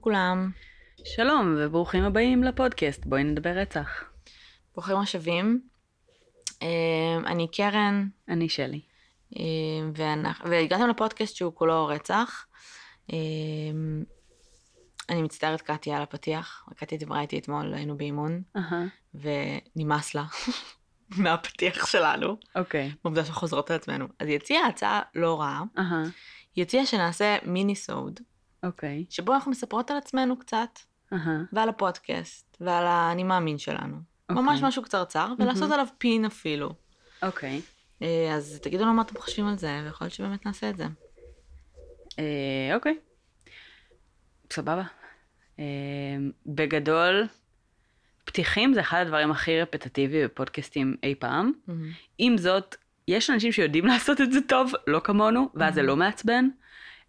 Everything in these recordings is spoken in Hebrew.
לכולם, שלום וברוכים הבאים לפודקאסט בואי נדבר רצח. ברוכים השבים. אה, אני קרן, אני שלי. אה, ואנחנו- והגעתם לפודקאסט שהוא כולו רצח. אה, אני מצטערת קטיה על הפתיח, קטיה דיברה איתי אתמול, היינו באימון, אהה. ונמאס לה מהפתיח שלנו, אוקיי. בעובדה שאנחנו חוזרות על עצמנו. אז היא הציעה הצעה לא רעה, אהה. היא הציעה שנעשה מיני סוד, אוקיי. שבו אנחנו מספרות על עצמנו קצת, אהה. ועל הפודקאסט, ועל האני מאמין שלנו. אוקיי. ממש משהו קצרצר, ולעשות עליו פין אפילו. אוקיי. אה, אז תגידו לנו מה אתם חושבים על זה, ויכול להיות שבאמת נעשה את זה. אה, אוקיי. סבבה. אה, בגדול, פתיחים זה אחד הדברים הכי רפטטיבי בפודקאסטים אי פעם. עם זאת, יש אנשים שיודעים לעשות את זה טוב, לא כמונו, ואז זה לא מעצבן.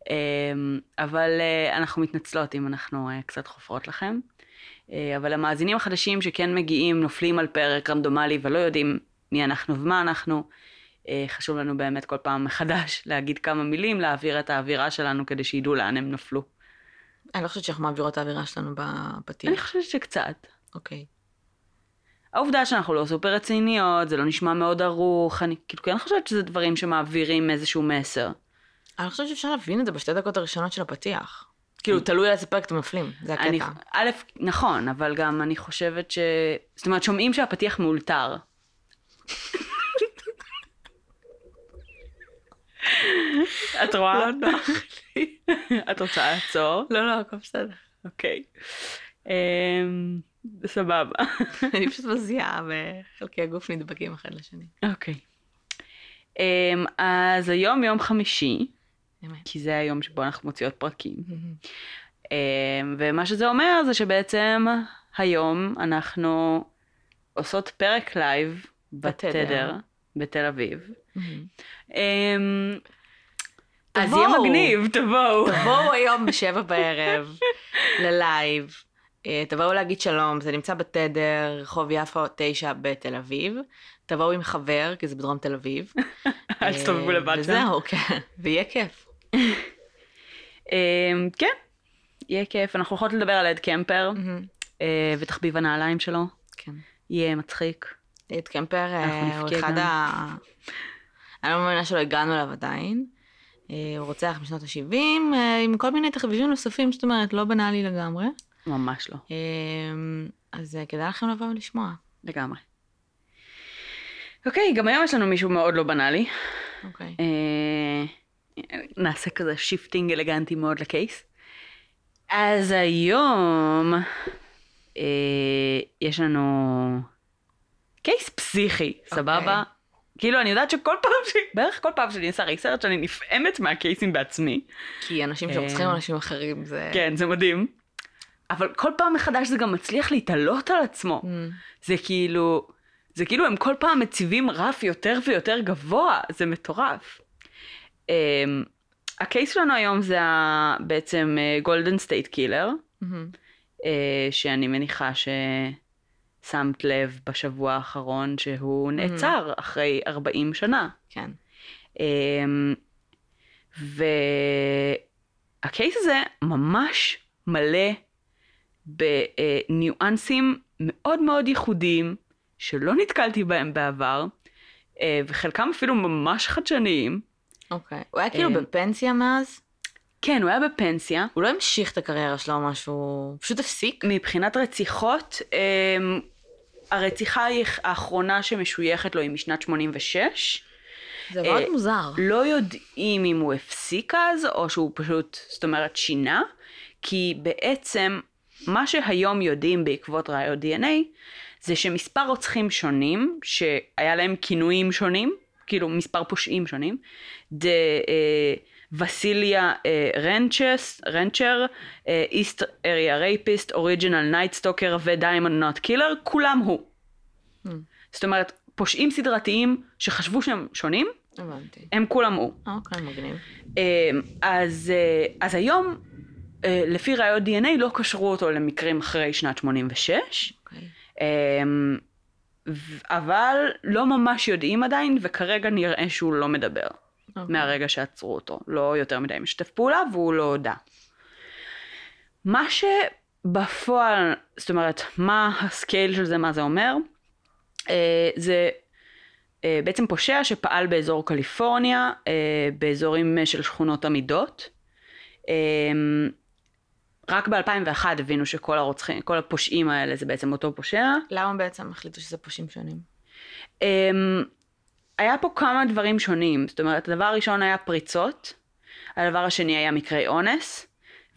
אה, אבל אה, אנחנו מתנצלות אם אנחנו אה, קצת חופרות לכם. אה, אבל המאזינים החדשים שכן מגיעים, נופלים על פרק רנדומלי ולא יודעים מי אנחנו ומה אנחנו, חשוב לנו באמת כל פעם מחדש להגיד כמה מילים, להעביר את האווירה שלנו כדי שידעו לאן הם נפלו. אני לא חושבת שאנחנו מעבירות את האווירה שלנו בפתיח. אני חושבת שקצת. אוקיי. העובדה שאנחנו לא סופר רציניות, זה לא נשמע מאוד ערוך, אני כאילו כן חושבת שזה דברים שמעבירים איזשהו מסר. אני חושבת שאפשר להבין את זה בשתי דקות הראשונות של הפתיח. כאילו, תלוי על איזה פרק אתם נופלים, זה אני, הקטע. א', נכון, אבל גם אני חושבת ש... זאת אומרת, שומעים שהפתיח מאולתר. את רואה? לא נוח לי. את רוצה לעצור? לא, לא, הכל בסדר. אוקיי. אמ, סבבה. אני פשוט מזיעה, וחלקי הגוף נדבקים אחד לשני. אוקיי. אמ, אז היום יום חמישי, באמת. כי זה היום שבו אנחנו מוציאות פרקים. אמ, ומה שזה אומר זה שבעצם היום אנחנו עושות פרק live בתדר. בתל אביב. אמ, אז. יהיה מגניב, תבואו. תבואו היום בשבע בערב ללייב. אה, תבואו להגיד שלום, זה נמצא בתדר, רחוב יפו 9 בתל אביב. תבואו עם חבר, כי זה בדרום תל אביב. אל תסתובבו אה, לבד שם. וזהו, כן, ויהיה כיף. אמ, כן, יהיה כיף. אנחנו הולכות לדבר על אד קמפר אה, ותחביב הנעליים שלו. כן. יהיה מצחיק. אד קמפר אה, הוא אחד. ה... אני לא מאמינה שלא הגענו אליו עדיין. אה, הוא רוצח משנות ה-70, עם כל מיני תחביבים נוספים, זאת אומרת, לא בנאלי לגמרי. ממש לא. אה, אז כדאי לכם לבוא ולשמוע. לגמרי. אוקיי, גם היום יש לנו מישהו מאוד לא בנאלי. אוקיי. נעשה כזה shifting אלגנטי מאוד ל case. אז היום אה, יש לנו קייס פסיכי, סבבה? כאילו אני יודעת שכל פעם, ש... בערך כל פעם שאני עושה ריסרצ' אני נפעמת מהקייסים בעצמי. כי אנשים אה, שרוצחים אנשים אחרים זה... כן, זה מדהים. אבל כל פעם מחדש זה גם מצליח להתעלות על עצמו. Mm. זה כאילו, זה כאילו הם כל פעם מציבים רף יותר ויותר גבוה, זה מטורף. Um, ה case שלנו היום זה בעצם Golden State Killer. שאני מניחה ששמת לב בשבוע האחרון שהוא נעצר אחרי 40 שנה. כן. אמ, וה case הזה ממש מלא בניואנסים מאוד מאוד ייחודיים שלא נתקלתי בהם בעבר, אה, וחלקם אפילו ממש חדשניים. אוקיי. הוא היה כאילו אה, בפנסיה מאז? כן, הוא היה בפנסיה. הוא לא המשיך את הקריירה שלו או משהו, הוא פשוט הפסיק? מבחינת רציחות, אמ, הרציחה האחרונה שמשויכת לו היא משנת 86. זה מאוד אה, מוזר. לא יודעים אם הוא הפסיק אז, או שהוא פשוט, זאת אומרת, שינה, כי בעצם מה שהיום יודעים בעקבות ראיות DNA, זה שמספר רוצחים שונים, שהיה להם כינויים שונים, כאילו מספר פושעים שונים, the Visalia Ransack, Ransacker, East Area Rapist, Original Night Stalker ו Diamond Knot Killer, כולם הוא. Hmm. זאת אומרת, פושעים סדרתיים שחשבו שהם שונים, הבנתי. הם כולם הוא. אוקיי, מגניב. אה, אז, אה, אז היום, אה, לפי ראיות DNA, לא קשרו אותו למקרים אחרי שנת 86, אוקיי. אבל לא ממש יודעים עדיין, וכרגע נראה שהוא לא מדבר אוקיי. מהרגע שעצרו אותו. לא יותר מדי משתף פעולה, והוא לא הודה. מה שבפועל, זאת אומרת, מה הסקייל של זה, מה זה אומר, אה, זה אה, בעצם פושע שפעל באזור קליפורניה, אה, באזורים של שכונות עמידות. רק ב-2001 הבינו שכל הרוצחים, כל הפושעים האלה זה בעצם אותו פושע. למה בעצם החליטו שזה פושעים שונים? אמ, היה פה כמה דברים שונים, זאת אומרת, הדבר הראשון היה פריצות, הדבר השני היה מקרי אונס,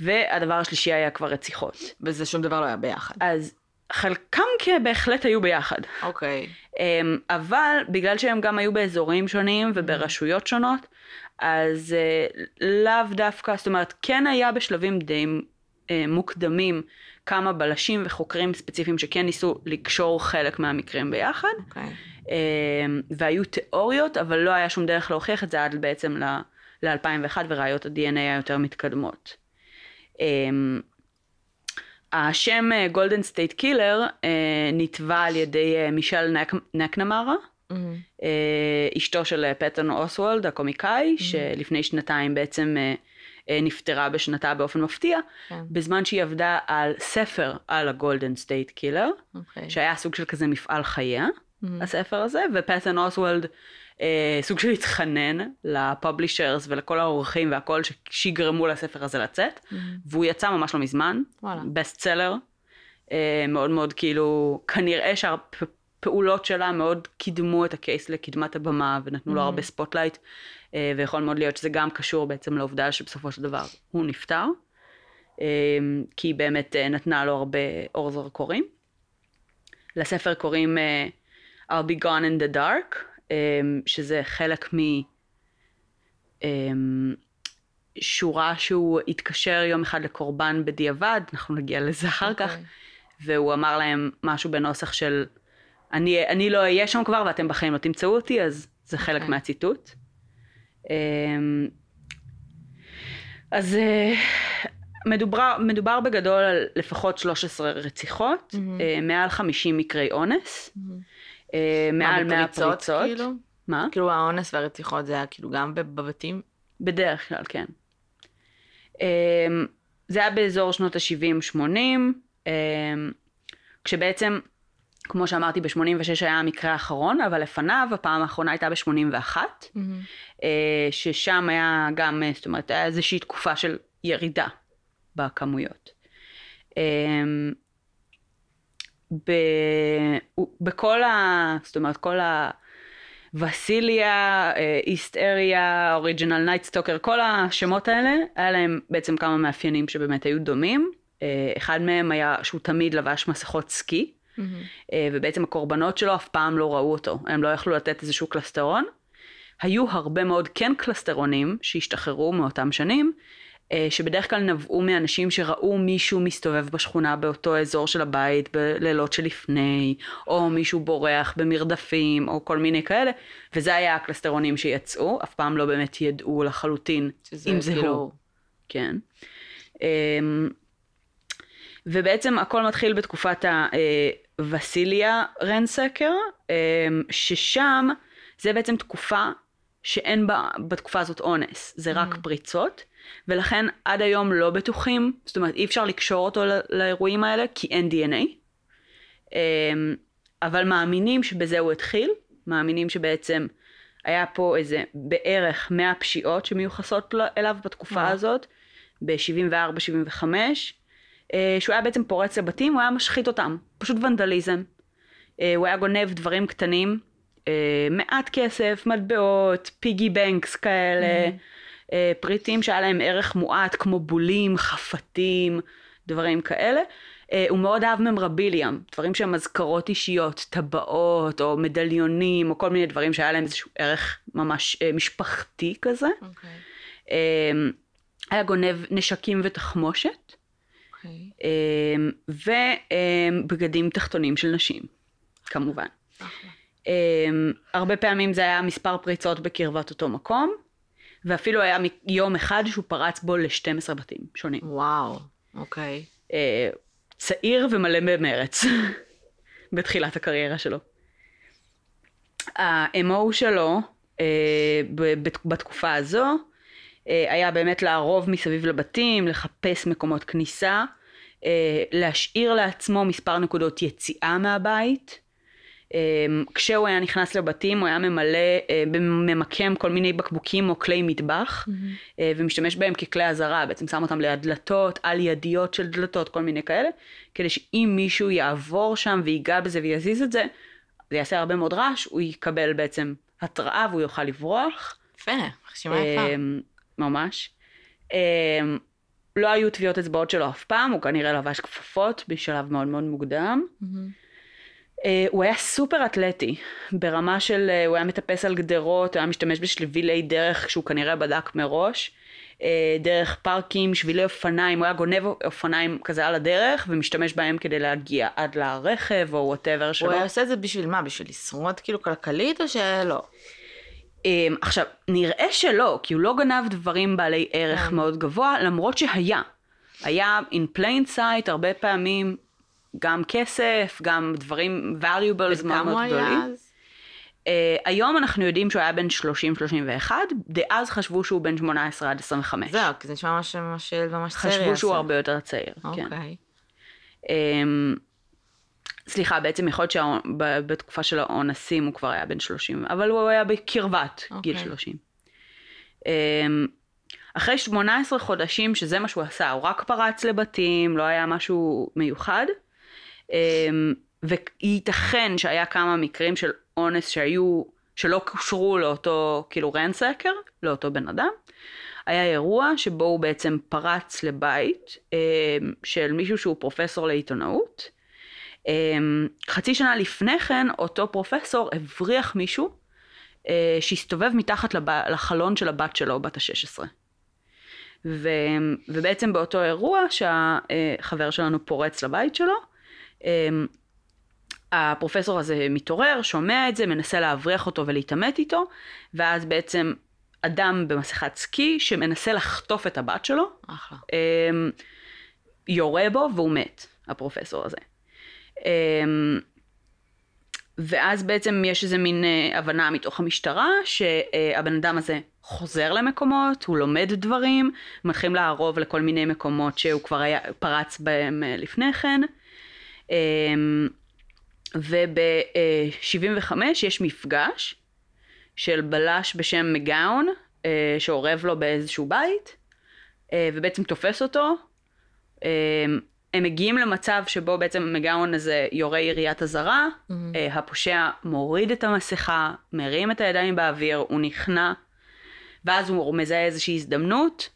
והדבר השלישי היה כבר רציחות. וזה שום דבר לא היה ביחד. אז חלקם כן בהחלט היו ביחד. אוקיי. אמ, אבל בגלל שהם גם היו באזורים שונים וברשויות שונות, אז אה, לאו דווקא, זאת אומרת, כן היה בשלבים די מוקדמים כמה בלשים וחוקרים ספציפיים שכן ניסו לקשור חלק מהמקרים ביחד. אוקיי. אמ, והיו תיאוריות, אבל לא היה שום דרך להוכיח את זה עד בעצם ל-2001 וראיות ה-DNA היותר מתקדמות. אמ, השם Golden State Killer נטבע על ידי אה, מישל מק, מקנמרה. אה, אשתו של אה, פטון אוסוולט הקומיקאי, שלפני שנתיים בעצם אה, אה, נפטרה בשנתה באופן מפתיע, כן. בזמן שהיא עבדה על ספר על ה Golden State Killer. שהיה סוג של כזה מפעל חייה. מהמם. הספר הזה, ופטון אוסוולט אה, סוג של התחנן ל publishers ולכל העורכים והכל ש- שיגרמו לספר הזה לצאת, מהמם. והוא יצא ממש לא מזמן, וואלה. Best seller, אה, מאוד מאוד כאילו, כנראה שהפעולות שלה מאוד קידמו את ה case לקדמת הבמה ונתנו לו Mhm. הרבה spotlight, אה, ויכול מאוד להיות שזה גם קשור בעצם לעובדה שבסופו של דבר הוא נפטר, אה, כי היא באמת אה, נתנה לו הרבה אור זרקורים. לספר קוראים אה, I'll be gone in the dark, אה, שזה חלק מ... אה, שורה שהוא התקשר יום אחד לקורבן בדיעבד, אנחנו נגיע לזה אחר כך, אוקיי. והוא אמר להם משהו בנוסח של אני, אני לא אהיה שם כבר ואתם בחיים לא תמצאו אותי, אז זה חלק אוקיי. מהציטוט. אה, אז אה, מדובר, מדובר בגדול על לפחות 13 רציחות. אה, מעל 50 מקרי אונס. אה, מעל 100 בפריצות, פריצות. כאילו? מה? כאילו האונס והרציחות זה היה כאילו גם בב- בבתים? בדרך כלל, כן. אמ, זה היה באזור שנות ה-70-80, כשבעצם, כמו שאמרתי, ב-86 היה המקרה האחרון, אבל לפניו הפעם האחרונה הייתה ב-81, מהמם. ששם היה גם, אה, זאת אומרת, היה איזושהי תקופה של ירידה בכמויות. אמ, ב- בכל ה... זאת אומרת, כל ה... Visalia, East Area, Original Night Stalker, כל השמות האלה, היה להם בעצם כמה מאפיינים שבאמת היו דומים. אה, אחד מהם היה שהוא תמיד לבש מסכות סקי, מהמם. אה, ובעצם הקורבנות שלו אף פעם לא ראו אותו, הם לא יכלו לתת איזשהו קלסטרון. היו הרבה מאוד כן קלסטרונים שהשתחררו מאותם שנים, אה, שבדרך כלל נבעו מאנשים שראו מישהו מסתובב בשכונה באותו אזור של הבית בלילות שלפני, או מישהו בורח במרדפים, או כל מיני כאלה, וזה היה הקלסטרונים שיצאו, אף פעם לא באמת ידעו לחלוטין אם זה כאילו- הוא. כן. אמ, ובעצם הכל מתחיל בתקופת הווסיליה רנסקר, אמ, ששם זה בעצם תקופה שאין בה בתקופה הזאת אונס, זה רק Mhm. פריצות, ולכן עד היום לא בטוחים, זאת אומרת אי אפשר לקשור אותו ל- לאירועים האלה כי אין DNA, אמ, אבל מאמינים שבזה הוא התחיל, מאמינים שבעצם היה פה איזה בערך 100 פשיעות שמיוחסות אליו בתקופה וואו. הזאת, ב-74-75, אה, שהוא היה בעצם פורץ לבתים, הוא היה משחית אותם, פשוט ונדליזם. אה, הוא היה גונב דברים קטנים, אה, מעט כסף, מטבעות, פיגי בנקס כאלה, אה, פריטים שהיה להם ערך מועט כמו בולים, חפתים, דברים כאלה. אה, הוא מאוד אהב ממרביליאם, דברים שהם אזכרות אישיות, טבעות או מדליונים או כל מיני דברים שהיה להם איזשהו ערך ממש אה, משפחתי כזה. אוקיי. אה, היה גונב נשקים ותחמושת, אוקיי. אה, ובגדים תחתונים של נשים, כמובן. Um, הרבה פעמים זה היה מספר פריצות בקרבת אותו מקום, ואפילו היה יום אחד שהוא פרץ בו ל-12 בתים שונים. וואו. אוקיי. Uh, צעיר ומלא במרץ בתחילת הקריירה שלו. ה-MO שלו בת- בתקופה הזו היה באמת לערוב מסביב לבתים, לחפש מקומות כניסה, אה, להשאיר לעצמו מספר נקודות יציאה מהבית. אה, כשהוא היה נכנס לבתים הוא היה ממלא, אה, ממקם כל מיני בקבוקים או כלי מטבח Mm-hmm. אה, ומשתמש בהם ככלי אזהרה, בעצם שם אותם ליד דלתות, על ידיות של דלתות, כל מיני כאלה, כדי שאם מישהו יעבור שם ויגע בזה ויזיז את זה, זה יעשה הרבה מאוד רעש, הוא יקבל בעצם התראה והוא יוכל לברוח. יפה, חשיבה יפה. ממש. אמ, לא היו טביעות אצבעות שלו אף פעם, הוא כנראה לבש כפפות בשלב מאוד מאוד מוקדם. אה, הוא היה סופר אתלטי, ברמה של, אה, הוא היה מטפס על גדרות, הוא היה משתמש בשבילי דרך שהוא כנראה בדק מראש, אה, דרך פארקים, שבילי אופניים, הוא היה גונב אופניים כזה על הדרך, ומשתמש בהם כדי להגיע עד לרכב או whatever שלו. הוא היה עושה את זה בשביל מה? בשביל לשרוד כאילו כלכלית או שלא? אמ, עכשיו, נראה שלא, כי הוא לא גנב דברים בעלי ערך כן. מאוד גבוה, למרות שהיה. היה in plain sight הרבה פעמים גם כסף, גם דברים valuables מאוד מאוד גדולים. אז? Uh, היום אנחנו יודעים שהוא היה בן 30-31, דאז חשבו שהוא בן 18 עד 25. זהו, כי זה נשמע ממש ממש ממש צעיר. חשבו שהוא. הרבה יותר צעיר, כן. אוקיי. אמ, סליחה, בעצם יכול להיות שבתקופה של האונסים הוא כבר היה בן 30, אבל הוא היה בקרבת גיל אוקיי. 30. אמ, אחרי 18 חודשים שזה מה שהוא עשה, הוא רק פרץ לבתים, לא היה משהו מיוחד. אמ, וייתכן שהיה כמה מקרים של אונס שהיו, שלא קושרו לאותו, כאילו רנסקר, לאותו בן אדם. היה אירוע שבו הוא בעצם פרץ לבית אמ, של מישהו שהוא פרופסור לעיתונאות. אמ, חצי שנה לפני כן אותו פרופסור הבריח מישהו אה, שהסתובב מתחת לב... לחלון של הבת שלו, בת ה-16. ו... ובעצם באותו אירוע שהחבר שלנו פורץ לבית שלו, אמ, הפרופסור הזה מתעורר, שומע את זה, מנסה להבריח אותו ולהתעמת איתו, ואז בעצם אדם במסכת סקי שמנסה לחטוף את הבת שלו, אחלה. אמ, יורה בו והוא מת, הפרופסור הזה. אמ, ואז בעצם יש איזה מין אה, הבנה מתוך המשטרה שהבן אדם הזה חוזר למקומות, הוא לומד דברים, מתחילים לערוב לכל מיני מקומות שהוא כבר היה, פרץ בהם אה, לפני כן. אמ, וב-75 יש מפגש של בלש בשם מגאון, אה, שאורב לו באיזשהו בית, אה, ובעצם תופס אותו. הם מגיעים למצב שבו בעצם מגאון הזה יורה יריית אזהרה, מהמם. אה, הפושע מוריד את המסכה, מרים את הידיים באוויר, הוא נכנע, ואז הוא מזהה איזושהי הזדמנות,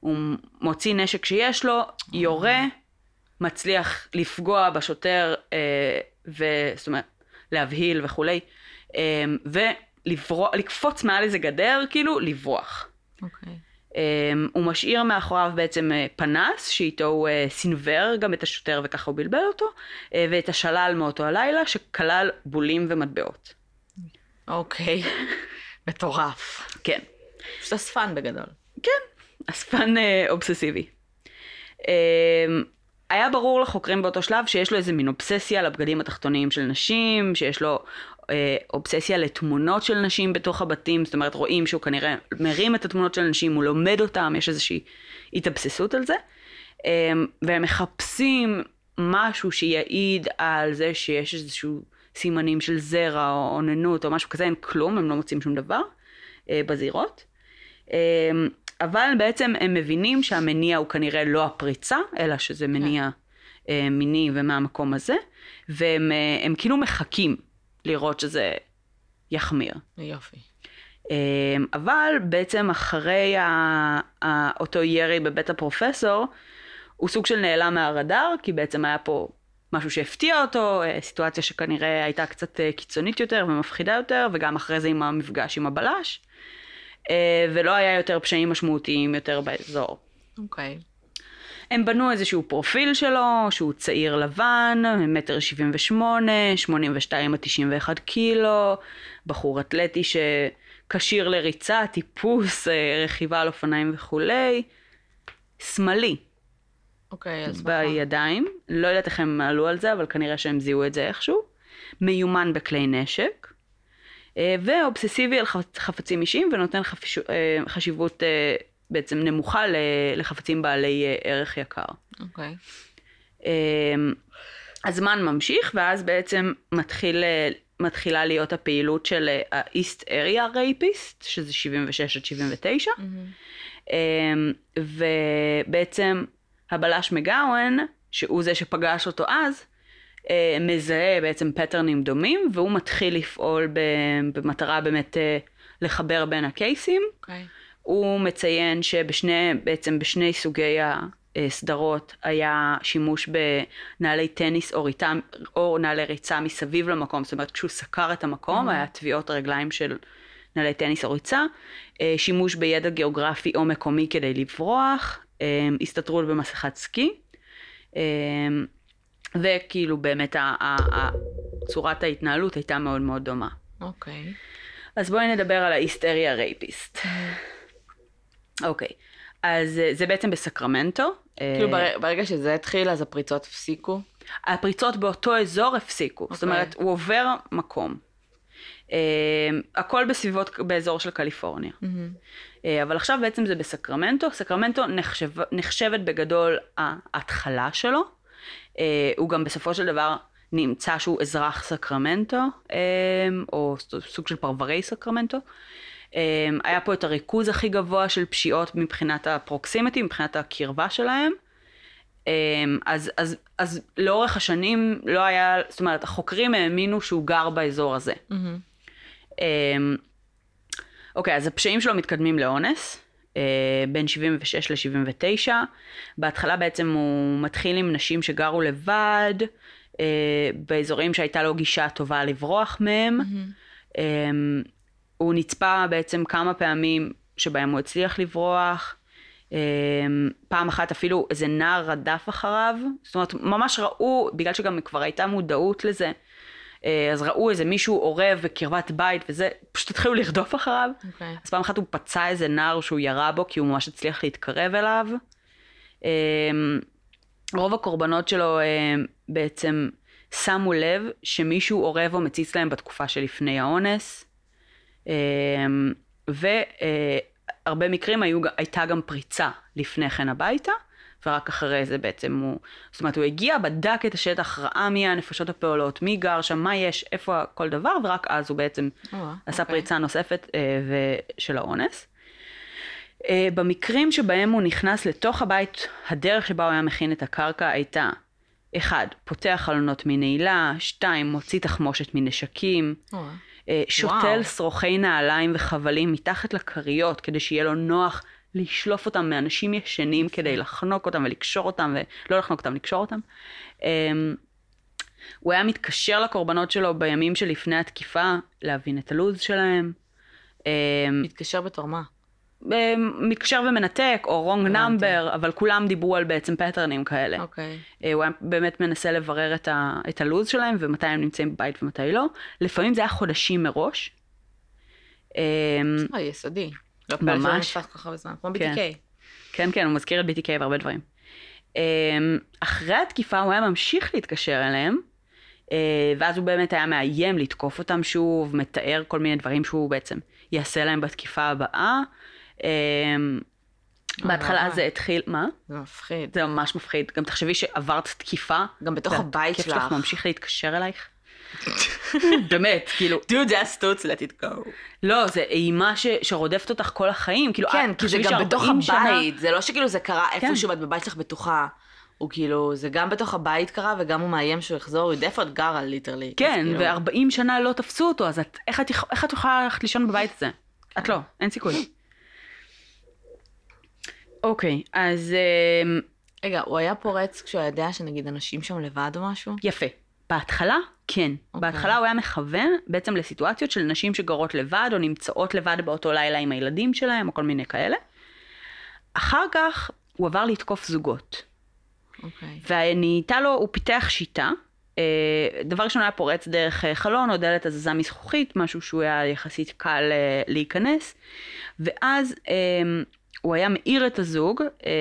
הוא מוציא נשק שיש לו, יורה, מצליח לפגוע בשוטר, אה, ו- זאת אומרת, להבהיל וכולי, אה, ולקפוץ מעל איזה גדר, כאילו, לברוח. אוקיי. Um, הוא משאיר מאחוריו בעצם uh, פנס, שאיתו הוא uh, סינוור גם את השוטר וככה הוא בלבל אותו, uh, ואת השלל מאותו הלילה שכלל בולים ומטבעות. אוקיי. מטורף. כן, פשוט אספן בגדול. אספן uh, אובססיבי. Um, היה ברור לחוקרים באותו שלב שיש לו איזה מין אובססיה לבגדים התחתוניים של נשים, שיש לו אה, אובססיה לתמונות של נשים בתוך הבתים, זאת אומרת רואים שהוא כנראה מרים את התמונות של נשים, הוא לומד אותם, יש איזושהי התאבססות על זה, אה, והם מחפשים משהו שיעיד על זה שיש איזשהו סימנים של זרע או אוננות או משהו כזה, אין כלום, הם לא מוצאים שום דבר אה, בזירות. אה, אבל בעצם הם מבינים שהמניע הוא כנראה לא הפריצה, אלא שזה מניע אה, מיני ומהמקום הזה, והם אה, הם כאילו מחכים לראות שזה יחמיר. יופי. אה, אבל בעצם אחרי ה- ה- אותו ירי בבית הפרופסור, הוא סוג של נעלם מהרדאר, כי בעצם היה פה משהו שהפתיע אותו, אה, סיטואציה שכנראה הייתה קצת אה, קיצונית יותר ומפחידה יותר, וגם אחרי זה עם המפגש עם הבלש, אה, ולא היה יותר פשעים משמעותיים יותר באזור. אוקיי. הם בנו איזשהו פרופיל שלו, שהוא צעיר לבן, מטר שבעים ושמונה, שמונים ושתיים עד תשעים ואחד קילו, בחור אתלטי שכשיר לריצה, טיפוס, אה, רכיבה על אופניים וכולי, שמאלי. אוקיי, אז מה? בידיים, לא יודעת איך הם עלו על זה, אבל כנראה שהם זיהו את זה איכשהו, מיומן בכלי נשק, אה, ואובססיבי על חפ- חפצים אישיים ונותן חפיש... אה, חשיבות בעצם נמוכה לחפצים בעלי אה, ערך יקר. אוקיי. הזמן ממשיך, ואז בעצם מתחיל, מתחילה להיות הפעילות של ה-East Area Rapist, שזה 76 עד 79, mm-hmm. ובעצם הבלש מגאוון, שהוא זה שפגש אותו אז, אה, מזהה בעצם פטרנים דומים, והוא מתחיל לפעול במטרה באמת אה, לחבר בין הקייסים. Okay. הוא מציין שבשני, בעצם בשני סוגי הסדרות היה שימוש בנעלי טניס או, ריצה, או נעלי ריצה מסביב למקום, זאת אומרת כשהוא סקר את המקום, mm-hmm. היה טביעות רגליים של נעלי טניס או ריצה, אה, שימוש בידע גיאוגרפי או מקומי כדי לברוח, הסתתרות במסכת סקי. וכאילו באמת צורת ההתנהלות הייתה מאוד מאוד דומה. אוקיי. Okay. אז בואי נדבר על ההיסטריה רייפיסט. אוקיי, אז אה, זה בעצם בסקרמנטו. כאילו בר... ברגע שזה התחיל אז הפריצות הפסיקו? הפריצות באותו אזור הפסיקו. זאת אוקיי. אומרת, הוא עובר מקום. Uh, הכל בסביבות, באזור של קליפורניה. אבל עכשיו בעצם זה בסקרמנטו. סקרמנטו נחשב, נחשבת בגדול ההתחלה שלו. אה, הוא גם בסופו של דבר נמצא שהוא אזרח סקרמנטו, אה, או סוג של פרברי סקרמנטו. אה, היה פה את הריכוז הכי גבוה של פשיעות מבחינת ה proximity, מבחינת הקרבה שלהם. אז, אז, אז לאורך השנים לא היה, זאת אומרת, החוקרים האמינו שהוא גר באזור הזה. Mm-hmm. אוקיי, אז הפשעים שלו מתקדמים לאונס. אה, בין 76 ל-79. בהתחלה בעצם הוא מתחיל עם נשים שגרו לבד, אה, באזורים שהייתה לו גישה טובה לברוח מהם. Mm-hmm. הוא נצפה בעצם כמה פעמים שבהם הוא הצליח לברוח. פעם אחת אפילו איזה נער רדף אחריו, זאת אומרת ממש ראו, בגלל שגם כבר הייתה מודעות לזה, אה, אז ראו איזה מישהו אורב בקרבת בית וזה, פשוט התחילו לרדוף אחריו. Okay. אוקיי. אז פעם אחת הוא פצע איזה נער שהוא ירה בו כי הוא ממש הצליח להתקרב אליו. אה, רוב הקורבנות שלו אה, בעצם שמו לב שמישהו אורב או מציץ להם בתקופה שלפני האונס. והרבה מקרים היו, הייתה גם פריצה לפני כן הביתה. ורק אחרי זה בעצם הוא, זאת אומרת הוא הגיע, בדק את השטח, ראה מי הנפשות הפעולות, מי גר שם, מה יש, איפה כל דבר, ורק אז הוא בעצם oh, עשה okay. פריצה נוספת אה, של האונס. אה, במקרים שבהם הוא נכנס לתוך הבית, הדרך שבה הוא היה מכין את הקרקע הייתה אחד, פותח חלונות מנעילה, שתיים, מוציא תחמושת מנשקים, שותל שרוכי נעליים וחבלים מתחת לכריות כדי שיהיה לו נוח לשלוף אותם מאנשים ישנים כדי לחנוק אותם ולקשור אותם, ולא לחנוק אותם, לקשור אותם. Um, הוא היה מתקשר לקורבנות שלו בימים שלפני התקיפה, להבין את הלו"ז שלהם. Um, מתקשר בתור מה? מתקשר ומנתק, או wrong number, אבל כולם דיברו על בעצם פטרנים כאלה. אוקיי. Okay. Uh, הוא היה באמת מנסה לברר את, ה, את הלו"ז שלהם, ומתי הם נמצאים בבית ומתי לא. לפעמים זה היה חודשים מראש. Um, יסודי. לא ממש. כמו כן. BTK. כן, כן, הוא מזכיר את BTK והרבה דברים. אמ, אחרי התקיפה הוא היה ממשיך להתקשר אליהם, אה, ואז הוא באמת היה מאיים לתקוף אותם שוב, מתאר כל מיני דברים שהוא בעצם יעשה להם בתקיפה הבאה. אמ, בהתחלה זה התחיל, מה? זה מפחיד. זה ממש מפחיד. גם תחשבי שעברת תקיפה. גם בתוך הבית שלך. הכיף שלך ממשיך להתקשר אלייך. באמת, כאילו... do just stoots, let it go. לא, זה אימה שרודפת אותך כל החיים. כאילו, כן, כי זה גם בתוך הבית. זה לא שכאילו זה קרה כן. איפשהו, את בבית שלך בטוחה. הוא כאילו, זה גם בתוך הבית קרה, וגם הוא מאיים שהוא יחזור, הוא יודע איפה את גרה, ליטרלי. כן, כאילו... ו-40 שנה לא תפסו אותו, אז איך, את, יכולה ללכת לישון בבית הזה? את לא, אין סיכוי. אוקיי, אז... אמ, רגע, הוא היה פורץ כשהוא יודע שנגיד אנשים שם לבד או משהו? יפה. בהתחלה, כן. Okay. אוקיי. בהתחלה הוא היה מכוון בעצם לסיטואציות של נשים שגרות לבד או נמצאות לבד באותו לילה עם הילדים שלהם או כל מיני כאלה. אחר כך הוא עבר לתקוף זוגות. אוקיי. Okay. ונהייתה לו, הוא פיתח שיטה. אה, דבר ראשון היה פורץ דרך אה, חלון או דלת הזזה מזכוכית, משהו שהוא היה יחסית קל אה, להיכנס. ואז הוא היה מאיר את הזוג אה,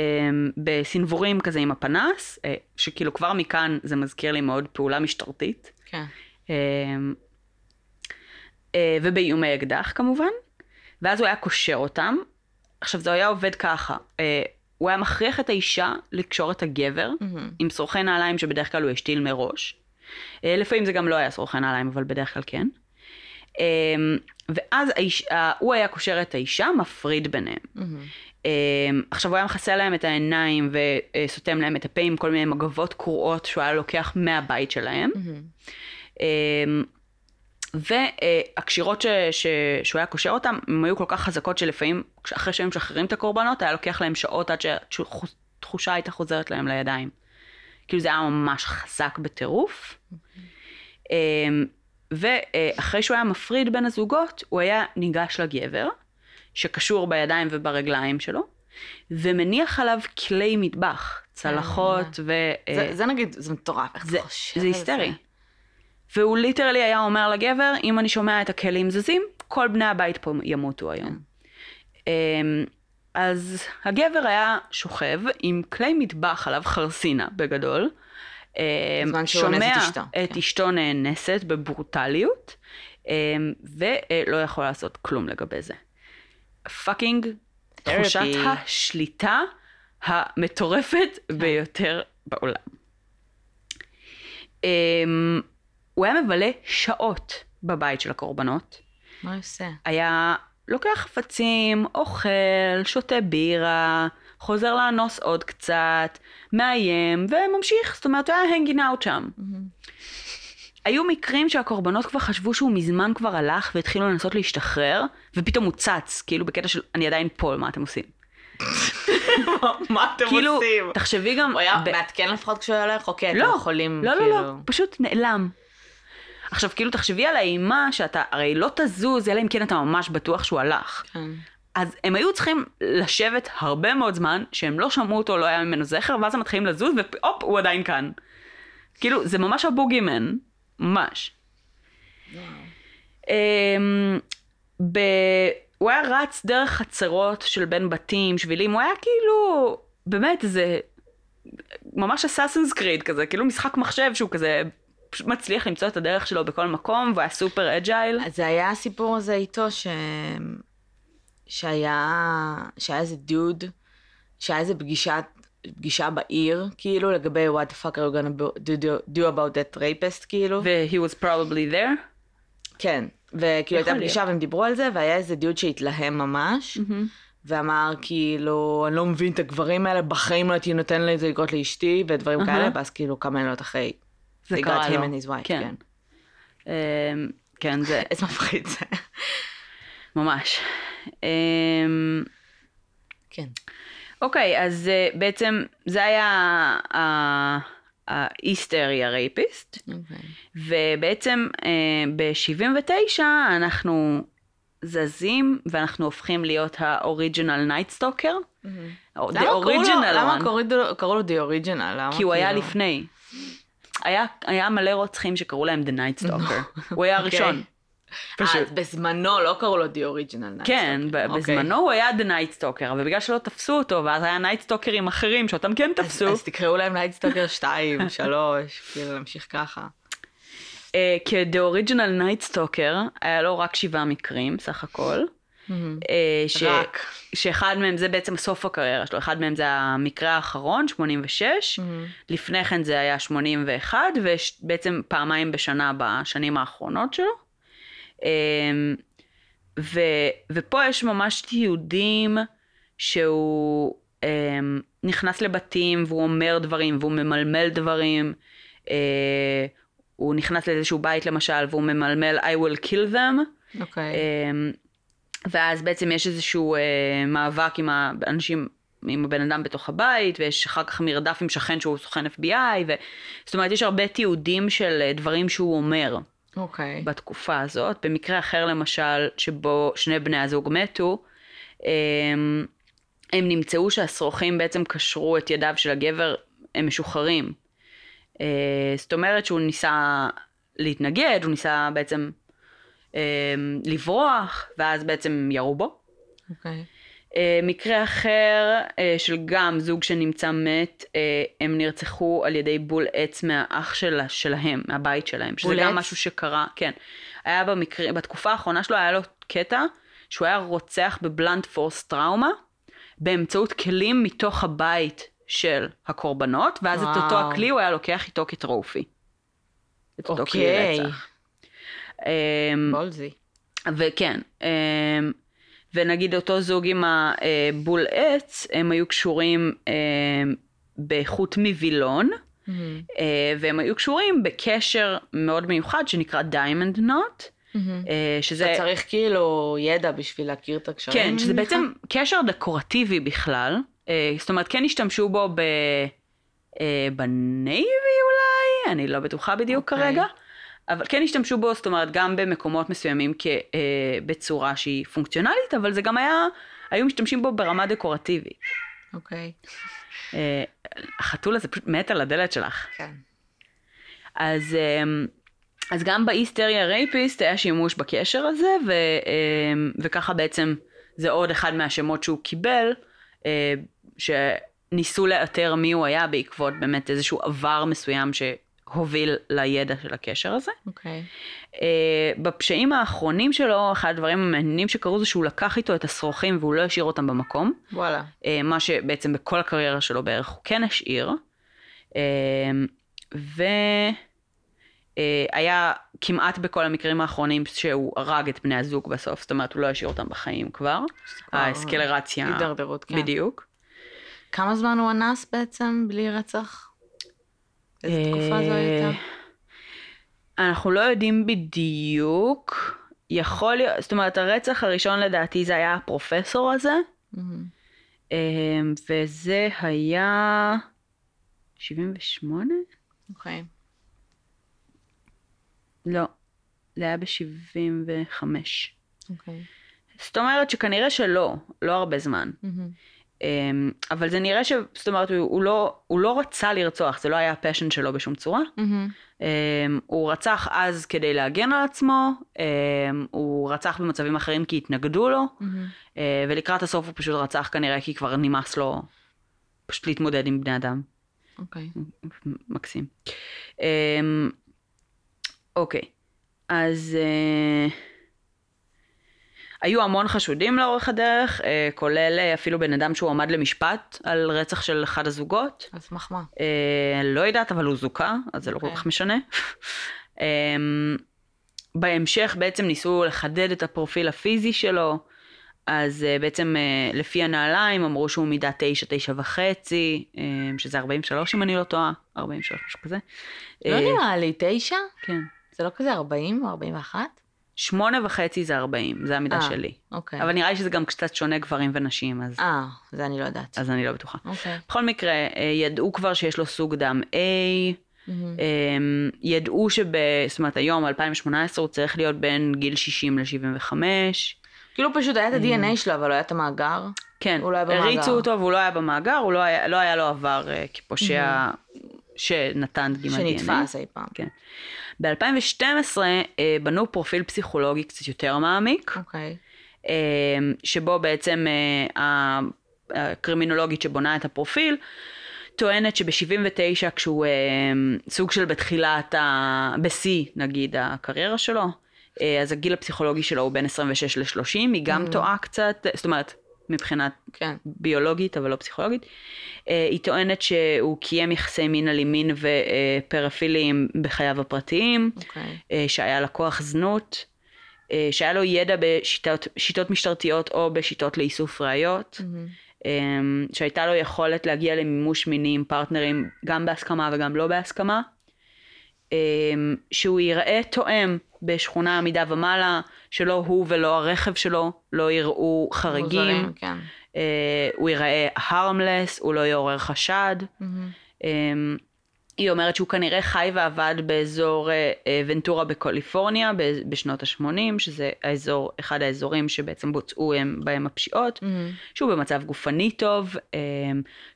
בסנוורים כזה עם הפנס, אה, שכאילו כבר מכאן זה מזכיר לי מאוד פעולה משטרתית. כן. אה, אה, ובאיומי אקדח כמובן, ואז הוא היה קושר אותם. עכשיו זה היה עובד ככה, אה, הוא היה מכריח את האישה לקשור את הגבר מהמם. עם שרוכי נעליים שבדרך כלל הוא השתיל מראש. אה, לפעמים זה גם לא היה שרוכי נעליים, אבל בדרך כלל כן. אה, ואז האיש, אה, הוא היה קושר את האישה, מפריד ביניהם. מהמם. אה, עכשיו הוא היה מכסה להם את העיניים וסותם להם את הפה עם כל מיני מגבות קרועות שהוא היה לוקח מהבית שלהם. אמ, והקשירות ש, ש, שהוא היה קושר אותם, הם היו כל כך חזקות שלפעמים, אחרי שהם משחררים את הקורבנות, היה לוקח להם שעות עד שהתחושה הייתה חוזרת להם לידיים. כאילו זה היה ממש חזק בטירוף. אמ, ואחרי שהוא היה מפריד בין הזוגות, הוא היה ניגש לגבר, שקשור בידיים וברגליים שלו, ומניח עליו כלי מטבח, צלחות ו... זה- זה נגיד, זה מטורף, איך זה, אתה חושב זה היסטרי. והוא literally היה אומר לגבר, אם אני שומע את הכלים זזים, כל בני הבית פה ימותו היום. אמ, אז הגבר היה שוכב עם כלי מטבח עליו חרסינה בגדול. אמ, את אשתו, את כן. אשתו נאנסת בברוטליות, אמ, ולא יכול לעשות כלום לגבי זה. fucking תחושת. השליטה המטורפת ביותר בעולם. אמ, הוא היה מבלה שעות בבית של הקורבנות. מה הוא עושה? היה לוקח חפצים, אוכל, שותה בירה, חוזר לאנוס עוד קצת, מאיים, וממשיך, זאת אומרת, הוא היה הנגינג אאוט שם. היו מקרים שהקורבנות כבר חשבו שהוא מזמן כבר הלך והתחילו לנסות להשתחרר, ופתאום הוא צץ, כאילו בקטע של אני עדיין פה, מה אתם עושים? מה אתם כאילו, עושים? תחשבי גם... הוא היה ב- מעדכן לפחות כשהוא הולך? אוקיי, אתם לא, יכולים, לא, לא, כאילו... לא, פשוט נעלם. עכשיו, כאילו, תחשבי על האימה שאתה הרי לא תזוז, אלא אם כן אתה ממש בטוח שהוא הלך. כן. אז הם היו צריכים לשבת הרבה מאוד זמן, שהם לא שמעו אותו, לא היה ממנו זכר, ואז הם מתחילים לזוז, והופ, הוא עדיין כאן. כאילו, זה ממש הבוגימן, ממש. אמ, ב... הוא היה רץ דרך חצרות של בין בתים, שבילים, הוא היה כאילו, באמת איזה, ממש Assassin's Creed כזה, כאילו משחק מחשב שהוא כזה, פשוט מצליח למצוא את הדרך שלו בכל מקום, והוא היה super agile. אז זה היה הסיפור הזה איתו, ש... שהיה... שהיה איזה דוד, שהיה איזה פגישת... פגישה בעיר, כאילו, לגבי what the fuck are you gonna do, do, do about that rapist, כאילו. ו- he was probably there. כן, וכאילו הייתה. פגישה והם דיברו על זה, והיה איזה דוד שהתלהם ממש, ואמר כאילו, אני לא מבין את הגברים האלה, בחיים לא הייתי נותן לי את זה לקרות לאשתי, ודברים אהה. כאלה, ואז כאילו כמה לילות אחרי, זה קרה לו. and his wife, כן. כן. אמ, כן, זה איזה מפחיד זה. ממש. אמ, כן. אוקיי, אז אה, בעצם זה היה ה East Area Rapist, אוקיי. ובעצם ב-79 אנחנו זזים ואנחנו הופכים להיות ה Original Night Stalker. The original למה. קראו לו- The Original? כי הוא היה כאילו? לפני. היה, היה מלא רוצחים שקראו להם The Night Stalker. הוא היה אוקיי. הראשון. פשוט. אז בזמנו לא קראו לו The Original Night כן, Stalker. אוקיי. בזמנו הוא היה The Night Stalker, אבל בגלל שלא תפסו אותו, ואז היה Night Stalkerים אחרים שאותם כן אז- תפסו, אז תקראו להם Night Stalker 2, 3, כאילו להמשיך ככה. אה, כ-The Original Night Stalker, היה לו רק שבעה מקרים סך הכל. אה, ש- רק. שאחד מהם זה בעצם סוף הקריירה שלו, אחד מהם זה המקרה האחרון, 86, לפני כן זה היה 81, ובעצם פעמיים בשנה בשנים האחרונות שלו. אמ, ו, ופה יש ממש תיעודים שהוא אמ, נכנס לבתים והוא אומר דברים והוא ממלמל דברים. אה, הוא נכנס לאיזשהו בית למשל והוא ממלמל I will kill them. אוקיי. אמ, ואז בעצם יש איזשהו אה, מאבק עם האנשים, עם הבן אדם בתוך הבית, ויש אחר כך מרדף עם שכן שהוא סוכן FBI, ו... זאת אומרת, יש הרבה תיעודים של אה, דברים שהוא אומר אוקיי. בתקופה הזאת. במקרה אחר למשל, שבו שני בני הזוג מתו, הם, הם נמצאו שהשרוכים בעצם קשרו את ידיו של הגבר, הם משוחררים. אה, זאת אומרת שהוא ניסה להתנגד, הוא ניסה בעצם אה, לברוח, ואז בעצם ירו בו. אוקיי. אה, מקרה אחר אה, של גם זוג שנמצא מת, אה, הם נרצחו על ידי בול עץ מהאח שלה, שלהם, מהבית שלהם, שזה גם עץ? משהו שקרה, כן. היה במקרה, בתקופה האחרונה שלו היה לו קטע שהוא היה רוצח בבלנט פורס טראומה, באמצעות כלים מתוך הבית של הקורבנות, ואז את אותו וואו. הכלי הוא היה לוקח איתו כ trophy. את אותו כלי אוקיי. רצח. אמ, ballsy. וכן, אמ, ונגיד אותו זוג עם הבול עץ, הם היו קשורים אמ, בחוט מווילון, מהמם. אה, והם היו קשורים בקשר מאוד מיוחד שנקרא diamond knot, מהמם. שזה... אתה צריך כאילו ידע בשביל להכיר את הקשרים. כן, שזה מניחה? בעצם קשר דקורטיבי בכלל. אה, זאת אומרת, כן השתמשו בו ב... אה, בנייבי אולי, אני לא בטוחה בדיוק אוקיי. כרגע. אבל כן השתמשו בו, זאת אומרת, גם במקומות מסוימים כ, אה, בצורה שהיא פונקציונלית, אבל זה גם היה, היו משתמשים בו ברמה דקורטיבית. אוקיי. אה, החתול הזה פשוט מת על הדלת שלך. כן. אז, אמ, אז גם באיסטריה רייפיסט היה שימוש בקשר הזה, ו, אמ, וככה בעצם זה עוד אחד מהשמות שהוא קיבל, אה, שניסו לאתר מי הוא היה בעקבות באמת איזשהו עבר מסוים שהוביל לידע של הקשר הזה. אוקיי. אה, בפשעים האחרונים שלו, אחד הדברים המעניינים שקרו זה שהוא לקח איתו את השרוכים והוא לא השאיר אותם במקום. וואלה. אה, מה שבעצם בכל הקריירה שלו בערך הוא כן השאיר. אה, והיה כמעט בכל המקרים האחרונים שהוא הרג את בני הזוג בסוף, זאת אומרת הוא לא השאיר אותם בחיים. כבר האסקלרציה, הידרדרות, כן. בדיוק. כמה זמן הוא אנס בעצם בלי רצח? איזה תקופה זו אה, הייתה? אנחנו לא יודעים בדיוק. יכול להיות, זאת אומרת הרצח הראשון לדעתי זה היה הפרופסור הזה, מהמם. אה, וזה היה 78? אוקיי. לא, זה היה ב-75. אוקיי. זאת אומרת שכנראה שלא, לא הרבה זמן. מהמם. אמ, אבל זה נראה ש... זאת אומרת, הוא, לא, הוא לא רצה לרצוח, זה לא היה הפשן שלו בשום צורה. מהמם. אמ, הוא רצח אז כדי להגן על עצמו, אמ, הוא רצח במצבים אחרים כי התנגדו לו, מהמם. אה, ולקראת הסוף הוא פשוט רצח כנראה כי כבר נמאס לו פשוט להתמודד עם בני אדם. אוקיי. מקסים. אמ, אוקיי, אז אה, היו המון חשודים לאורך הדרך, אה, כולל אה, אפילו בן אדם שהוא עמד למשפט על רצח של אחד הזוגות. על סמך מה? אה, לא יודעת, אבל הוא זוכה, אז זה לא כל אוקיי. כך משנה. אמ, בהמשך בעצם ניסו לחדד את הפרופיל הפיזי שלו, אז אה, בעצם אה, לפי הנעליים אמרו שהוא מידה 9, 9 וחצי, אה, שזה 43 אם אני לא טועה, 43, משהו כזה. לא אה, נראה לי, תשע? כן. זה לא כזה 40 או 41? שמונה וחצי זה 40, זה המידה אה, שלי. אוקיי. אבל נראה לי שזה גם קצת שונה גברים ונשים, אז, אה, זה אני לא יודעת. אז אני לא בטוחה. אוקיי. בכל מקרה, אה, ידעו כבר שיש לו סוג דם A. אמ, ידעו שב... זאת אומרת, היום, 2018, הוא צריך להיות בין גיל 60 ל-75. כאילו פשוט היה את ה-DNA שלו, אבל לא היה את המאגר. כן, הוא לא היה במאגר. הריצו אותו והוא לא היה במאגר, הוא לא היה, לא היה לו עבר אה, כפושע שנתן דגימת DNA. שנתפס אי פעם. כן. ב-2012 אה, בנו פרופיל פסיכולוגי קצת יותר מעמיק, אוקיי. אה, שבו בעצם אה, הקרימינולוגית שבונה את הפרופיל, טוענת שב-79 כשהוא סוג של בתחילת, ה... בשיא נגיד הקריירה שלו, אז הגיל הפסיכולוגי שלו הוא בין 26 ל-30, היא גם Mm. טועה קצת, זאת אומרת, מבחינת כן. ביולוגית אבל לא פסיכולוגית. אה, היא טוענת שהוא קיים יחסי מין אלימים ופרפיליים בחייו הפרטיים, אוקיי. אה, שהיה לקוח זנות, אה, שהיה לו ידע בשיטות שיטות משטרתיות או בשיטות לאיסוף ראיות, מהמם. אה, שהייתה לו יכולת להגיע למימוש מיני עם פרטנרים גם בהסכמה וגם לא בהסכמה, אה, שהוא ייראה תואם בשכונה עמידה ומעלה, שלא הוא ולא הרכב שלו לא יראו חריגים. מוזרים, כן. אה, הוא ייראה harmless, הוא לא יעורר חשד. מהמם. אה, היא אומרת שהוא כנראה חי ועבד באזור אה, אה, ונטורה בקליפורניה בשנות ה-80, שזה האזור, אחד האזורים שבעצם בוצעו הם, בהם הפשיעות, מהמם. שהוא במצב גופני טוב, אה,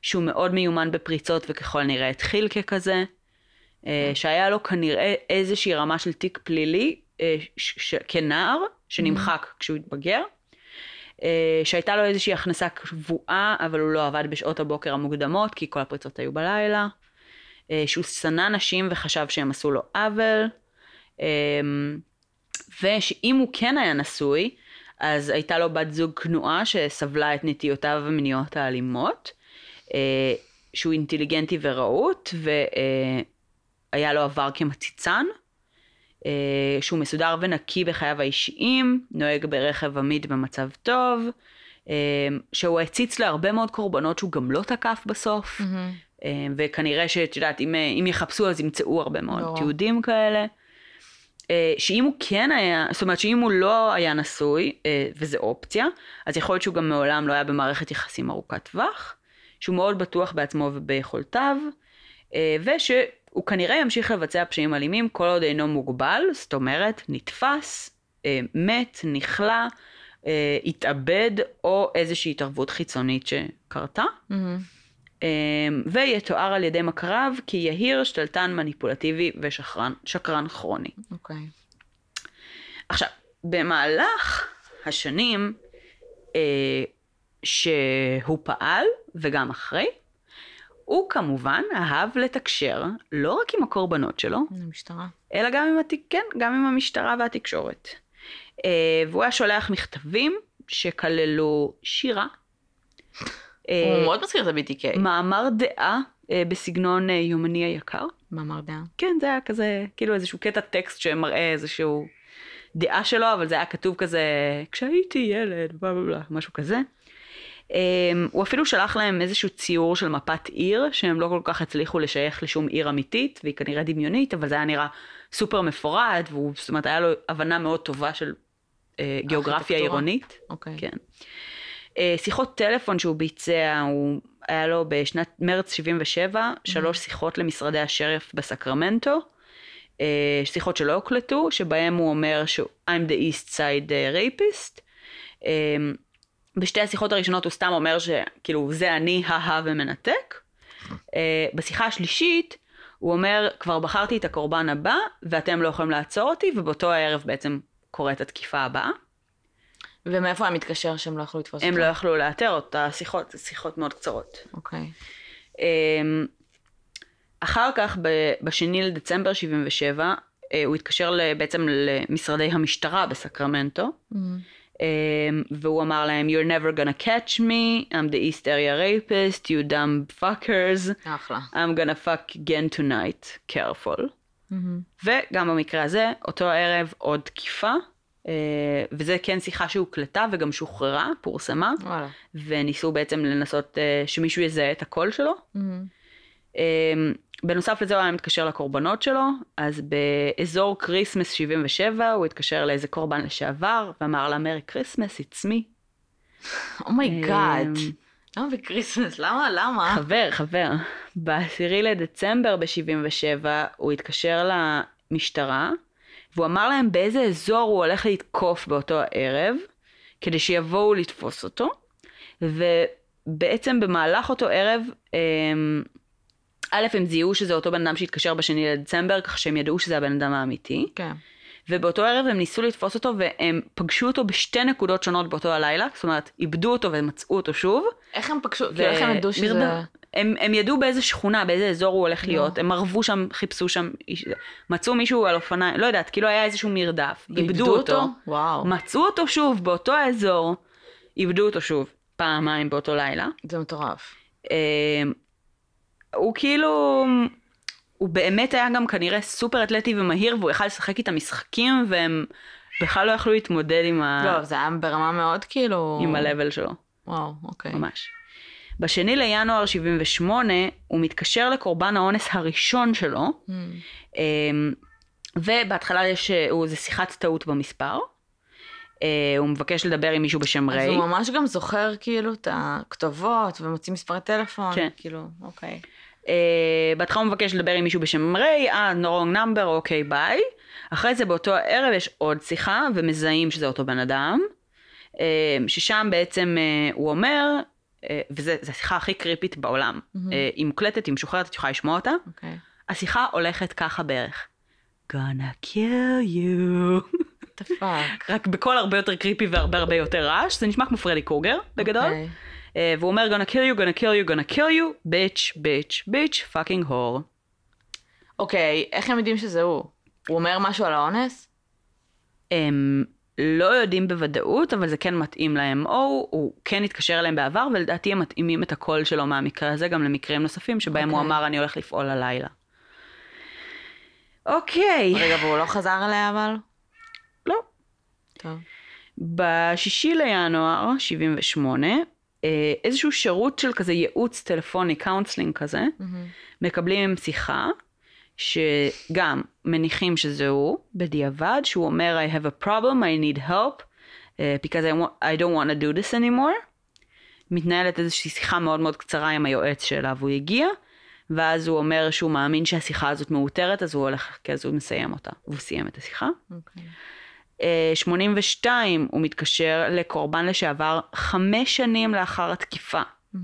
שהוא מאוד מיומן בפריצות וככל הנראה התחיל ככזה, שהיה לו כנראה איזושהי רמה של תיק פלילי אה, כנער, שנמחק כשהוא התבגר. אה, שהייתה לו איזושהי הכנסה קבועה, אבל הוא לא עבד בשעות הבוקר המוקדמות, כי כל הפריצות היו בלילה. אה, שהוא שנא נשים וחשב שהם עשו לו עוול. אה, ושאם הוא כן היה נשוי, אז הייתה לו בת זוג כנועה שסבלה את נטיותיו המיניות האלימות, אה, שהוא אינטליגנטי ורהוט, והיה לו עבר כמציצן, אה, שהוא מסודר ונקי בחייו האישיים, נוהג ברכב עמיד במצב טוב, אה, שהוא הציץ להרבה מאוד קורבנות שהוא גם לא תקף בסוף, Mm-hmm. אה, וכנראה שאת יודעת, אם, אם יחפשו אז ימצאו הרבה מאוד ברור. תיעודים כאלה. שאם הוא כן היה, זאת אומרת שאם הוא לא היה נשוי, וזה אופציה, אז יכול להיות שהוא גם מעולם לא היה במערכת יחסים ארוכת טווח, שהוא מאוד בטוח בעצמו וביכולתיו, אה, ושהוא כנראה ימשיך לבצע פשעים אלימים כל עוד אינו מוגבל, זאת אומרת נתפס, אה, מת, נכלא, אה, התאבד או איזושהי התערבות חיצונית שקרתה. Mm-hmm. אמ, ויתואר על ידי מכריו כיהיר, שתלטן, מניפולטיבי ושקרן שקרן כרוני. אוקיי. עכשיו, במהלך השנים אה, שהוא פעל, וגם אחרי, הוא כמובן אהב לתקשר לא רק עם הקורבנות שלו, המשטרה. אלא גם עם, התיק, כן, גם עם המשטרה והתקשורת. אה, והוא היה שולח מכתבים שכללו שירה. אה, הוא מאוד מזכיר את ה-BTK. מאמר דעה אה, בסגנון אה, יומני היקר. מאמר דעה. כן, זה היה כזה, כאילו איזשהו קטע טקסט שמראה איזשהו דעה שלו, אבל זה היה כתוב כזה, כשהייתי ילד, בלה בלה בלה, משהו כזה. Um, הוא אפילו שלח להם איזשהו ציור של מפת עיר, שהם לא כל כך הצליחו לשייך לשום עיר אמיתית, והיא כנראה דמיונית, אבל זה היה נראה סופר מפורט, והוא, זאת אומרת, היה לו הבנה מאוד טובה של uh, גיאוגרפיה. עירונית. אוקיי. כן. אה, שיחות טלפון שהוא ביצע, הוא היה לו בשנת מרץ 77, שלוש שיחות למשרדי השריף בסקרמנטו, אה, שיחות שלא הוקלטו, שבהם הוא אומר שהוא I'm the East Side אה, rapist. בשתי השיחות הראשונות הוא סתם אומר שכאילו זה אני, הא ומנתק. אה, בשיחה השלישית הוא אומר כבר בחרתי את הקורבן הבא ואתם לא יכולים לעצור אותי ובאותו הערב בעצם קורית התקיפה הבאה. ומאיפה היה מתקשר שהם לא יכלו לתפוס הם אותו? לא יכלו לאתר אותה, שיחות, שיחות מאוד קצרות. אוקיי. אמ, אחר כך, ב- בשני לדצמבר 77, אה, הוא התקשר בעצם למשרדי המשטרה בסקרמנטו, Mm-hmm. אמ, והוא אמר להם, You're never gonna catch me, I'm the East area rapist, you dumb fuckers, אחלה. I'm gonna fuck again tonight, careful. Mm-hmm. וגם במקרה הזה, אותו הערב עוד תקיפה, אה, וזה כן שיחה שהוקלטה וגם שוחררה, פורסמה, וואלה. וניסו בעצם לנסות אה, שמישהו יזהה את הקול שלו. Mm-hmm. אה, בנוסף לזה הוא היה מתקשר לקורבנות שלו, אז באזור Christmas 77 הוא התקשר לאיזה קורבן לשעבר, ואמר לה Merry Christmas, it's me. oh my god. אמ, למה ב Christmas? למה? למה? חבר, חבר. ב-10 לדצמבר ב-77 הוא התקשר למשטרה, והוא אמר להם באיזה אזור הוא הולך לתקוף באותו הערב, כדי שיבואו לתפוס אותו, ובעצם במהלך אותו ערב, אמ, א', הם זיהו שזה אותו בן אדם שהתקשר בשני לדצמבר, כך שהם ידעו שזה הבן אדם האמיתי, כן. ובאותו ערב הם ניסו לתפוס אותו, והם פגשו אותו בשתי נקודות שונות באותו הלילה, זאת אומרת, איבדו אותו ומצאו אותו שוב. איך הם פגשו? כאילו, איך הם ידעו שזה... מרדף. הם, הם ידעו באיזה שכונה, באיזה אזור הוא הולך. להיות, הם ערבו שם, חיפשו שם, מצאו מישהו על אופניים, לא יודעת, כאילו היה איזשהו מרדף, איבדו אותו, וואו. מצאו אותו שוב באותו האזור, איבדו אותו שוב, פעמיים באותו לילה. זה מטורף. הוא כאילו, הוא באמת היה גם כנראה סופר אתלטי ומהיר, והוא יכל לשחק איתם משחקים, והם בכלל לא יכלו להתמודד עם, ה... לא, זה היה ברמה מאוד כאילו... עם ה-level שלו. וואו, אוקיי. ממש. בשני לינואר 78 הוא מתקשר לקורבן האונס הראשון שלו, Mm. ובהתחלה יש, הוא, זה שיחת טעות במספר. אה, הוא מבקש לדבר עם מישהו בשם אז ריי. הוא ממש גם זוכר כאילו את הכתובות ומוציא מספרי טלפון. כן. כאילו, אוקיי. בהתחלה הוא מבקש לדבר עם מישהו בשם ריי, אה, no wrong number, אוקיי, ביי. אחרי זה באותו הערב יש עוד שיחה, ומזהים שזה אותו בן אדם. אה, ששם בעצם אה, הוא אומר, אה, וזו השיחה הכי קריפית בעולם. אה, היא מוקלטת, היא משוחררת, את יכולה לשמוע אותה. אוקיי. השיחה הולכת ככה בערך. gonna kill you. רק בקול הרבה יותר קריפי והרבה הרבה יותר רעש, זה נשמע כמו פרדי קרוגר בגדול. אוקיי. אה, והוא אומר gonna kill you, gonna kill you, gonna kill you, bitch, bitch, bitch, fucking whore. אוקיי, איך הם יודעים שזה הוא? הוא אומר משהו על האונס? אמ, לא יודעים בוודאות, אבל זה כן מתאים להם, או הוא כן התקשר אליהם בעבר, ולדעתי הם מתאימים את הקול שלו מהמקרה הזה גם למקרים נוספים, שבהם okay. הוא אוקיי. אמר אני הולך לפעול הלילה. אוקיי. רגע, והוא לא חזר אליה אבל? לא. טוב. בשישי לינואר 78, אה, איזשהו שירות של כזה ייעוץ טלפוני, counseling כזה, מקבלים עם שיחה, שגם מניחים שזה הוא, בדיעבד, שהוא אומר I have a problem, I need help, uh, because I, want, I don't want to do this anymore. מתנהלת איזושהי שיחה מאוד מאוד קצרה עם היועץ שאליו הוא הגיע, ואז הוא אומר שהוא מאמין שהשיחה הזאת מאותרת, אז הוא הולך, כי אז הוא מסיים אותה, והוא סיים את השיחה. אוקיי. Okay. 82 הוא מתקשר לקורבן לשעבר חמש שנים לאחר התקיפה. Mm-hmm.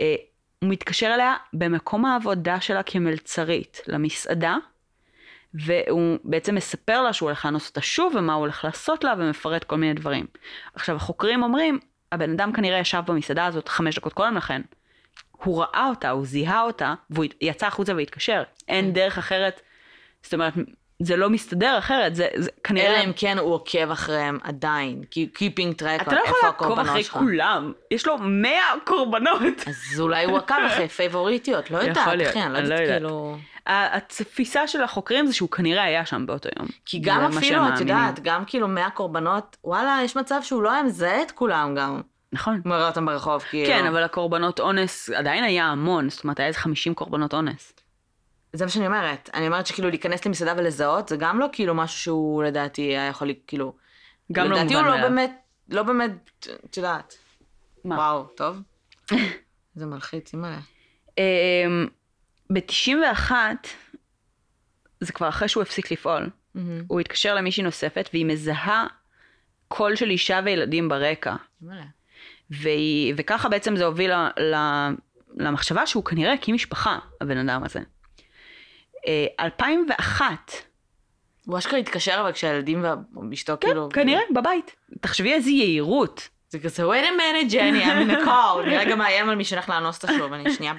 אה, הוא מתקשר אליה במקום העבודה שלה כמלצרית, למסעדה, והוא בעצם מספר לה שהוא הולך לאנוס אותה שוב ומה הוא הולך לעשות לה ומפרט כל מיני דברים. עכשיו החוקרים אומרים, הבן אדם כנראה ישב במסעדה הזאת חמש דקות קודם לכן. הוא ראה אותה, הוא זיהה אותה, והוא יצא החוצה והתקשר. אין דרך אחרת, זאת אומרת, זה לא מסתדר אחרת, זה, זה כנראה... אלא אם כן הוא עוקב אחריהם עדיין, keeping track אתה לא יכול לעקוב אחרי כולם, יש לו 100 קורבנות. אז אולי הוא עקב אחרי פייבוריטיות, לא יודעת, אחי, אני לא, לא יודעת, כאילו... התפיסה של החוקרים זה שהוא כנראה היה שם באותו יום. כי גם אפילו, את יודעת, גם כאילו 100 קורבנות, וואלה, יש מצב שהוא לא היה מזהה את כולם גם. נכון. מראה אותם ברחוב, כאילו. כן, אבל הקורבנות אונס עדיין היה המון, זאת אומרת, היה איזה 50 קורבנות אונס. זה מה שאני אומרת. אני אומרת שכאילו להיכנס למסעדה ולזהות, זה גם לא כאילו משהו שהוא לדעתי היה יכול, כאילו... גם לא לדעתי הוא לא באמת, לא באמת, את יודעת. מה? וואו, טוב. זה מלחיץ, אימא'לה. ב-91, זה כבר אחרי שהוא הפסיק לפעול, הוא התקשר למישהי נוספת והיא מזהה קול של אישה וילדים ברקע. והיא, וככה בעצם זה הוביל למחשבה שהוא כנראה הקים משפחה, הבן אדם הזה. 2001. אה, הוא אשכרה התקשר אבל כשהילדים ואשתו כן, כאילו... כן, כנראה, בבית. תחשבי איזה יהירות. זה כזה, wait a minute, ג'ני, I'm in a call. נראה גם מאיים על מי שהולך לאנוס אותה שוב, אני שנייה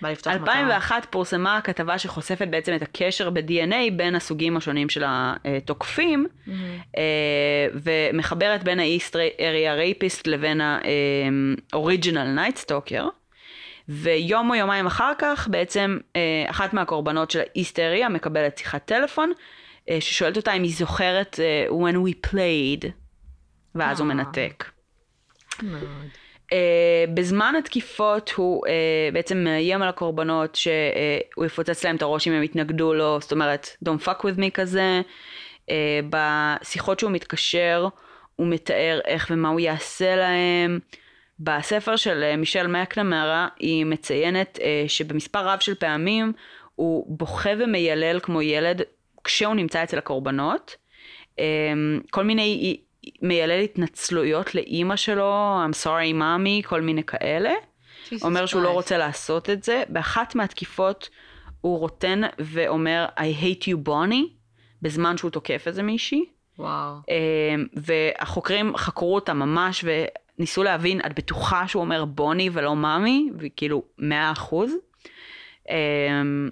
בא לפתוח 2001 פורסמה כתבה שחושפת בעצם את הקשר ב-DNA בין הסוגים השונים של התוקפים, mm-hmm. אה, ומחברת בין ה-East Area Rapist לבין ה-Original Night Stalker. ויום או יומיים אחר כך בעצם אה, אחת מהקורבנות של ההיסטריה מקבלת שיחת טלפון אה, ששואלת אותה אם היא זוכרת אה, when we played ואז הוא מנתק. מאוד. Uh, בזמן התקיפות הוא uh, בעצם מאיים על הקורבנות שהוא יפוצץ להם את הראש אם הם יתנגדו לו, זאת אומרת don't fuck with me כזה. Uh, בשיחות שהוא מתקשר הוא מתאר איך ומה הוא יעשה להם. בספר של אה, מישל מקנמרה היא מציינת אה, שבמספר רב של פעמים הוא בוכה ומיילל כמו ילד כשהוא נמצא אצל הקורבנות. אה, כל מיני מיילל התנצלויות לאימא שלו, I'm sorry mommy, כל מיני כאלה. אומר שהוא לא רוצה לעשות את זה. באחת מהתקיפות הוא רוטן ואומר I hate you Bonnie, בזמן שהוא תוקף איזה מישהי. וואו. והחוקרים חקרו אותה ממש, ניסו להבין, את בטוחה שהוא אומר בוני ולא מאמי? וכאילו, מאה אחוז. אמ,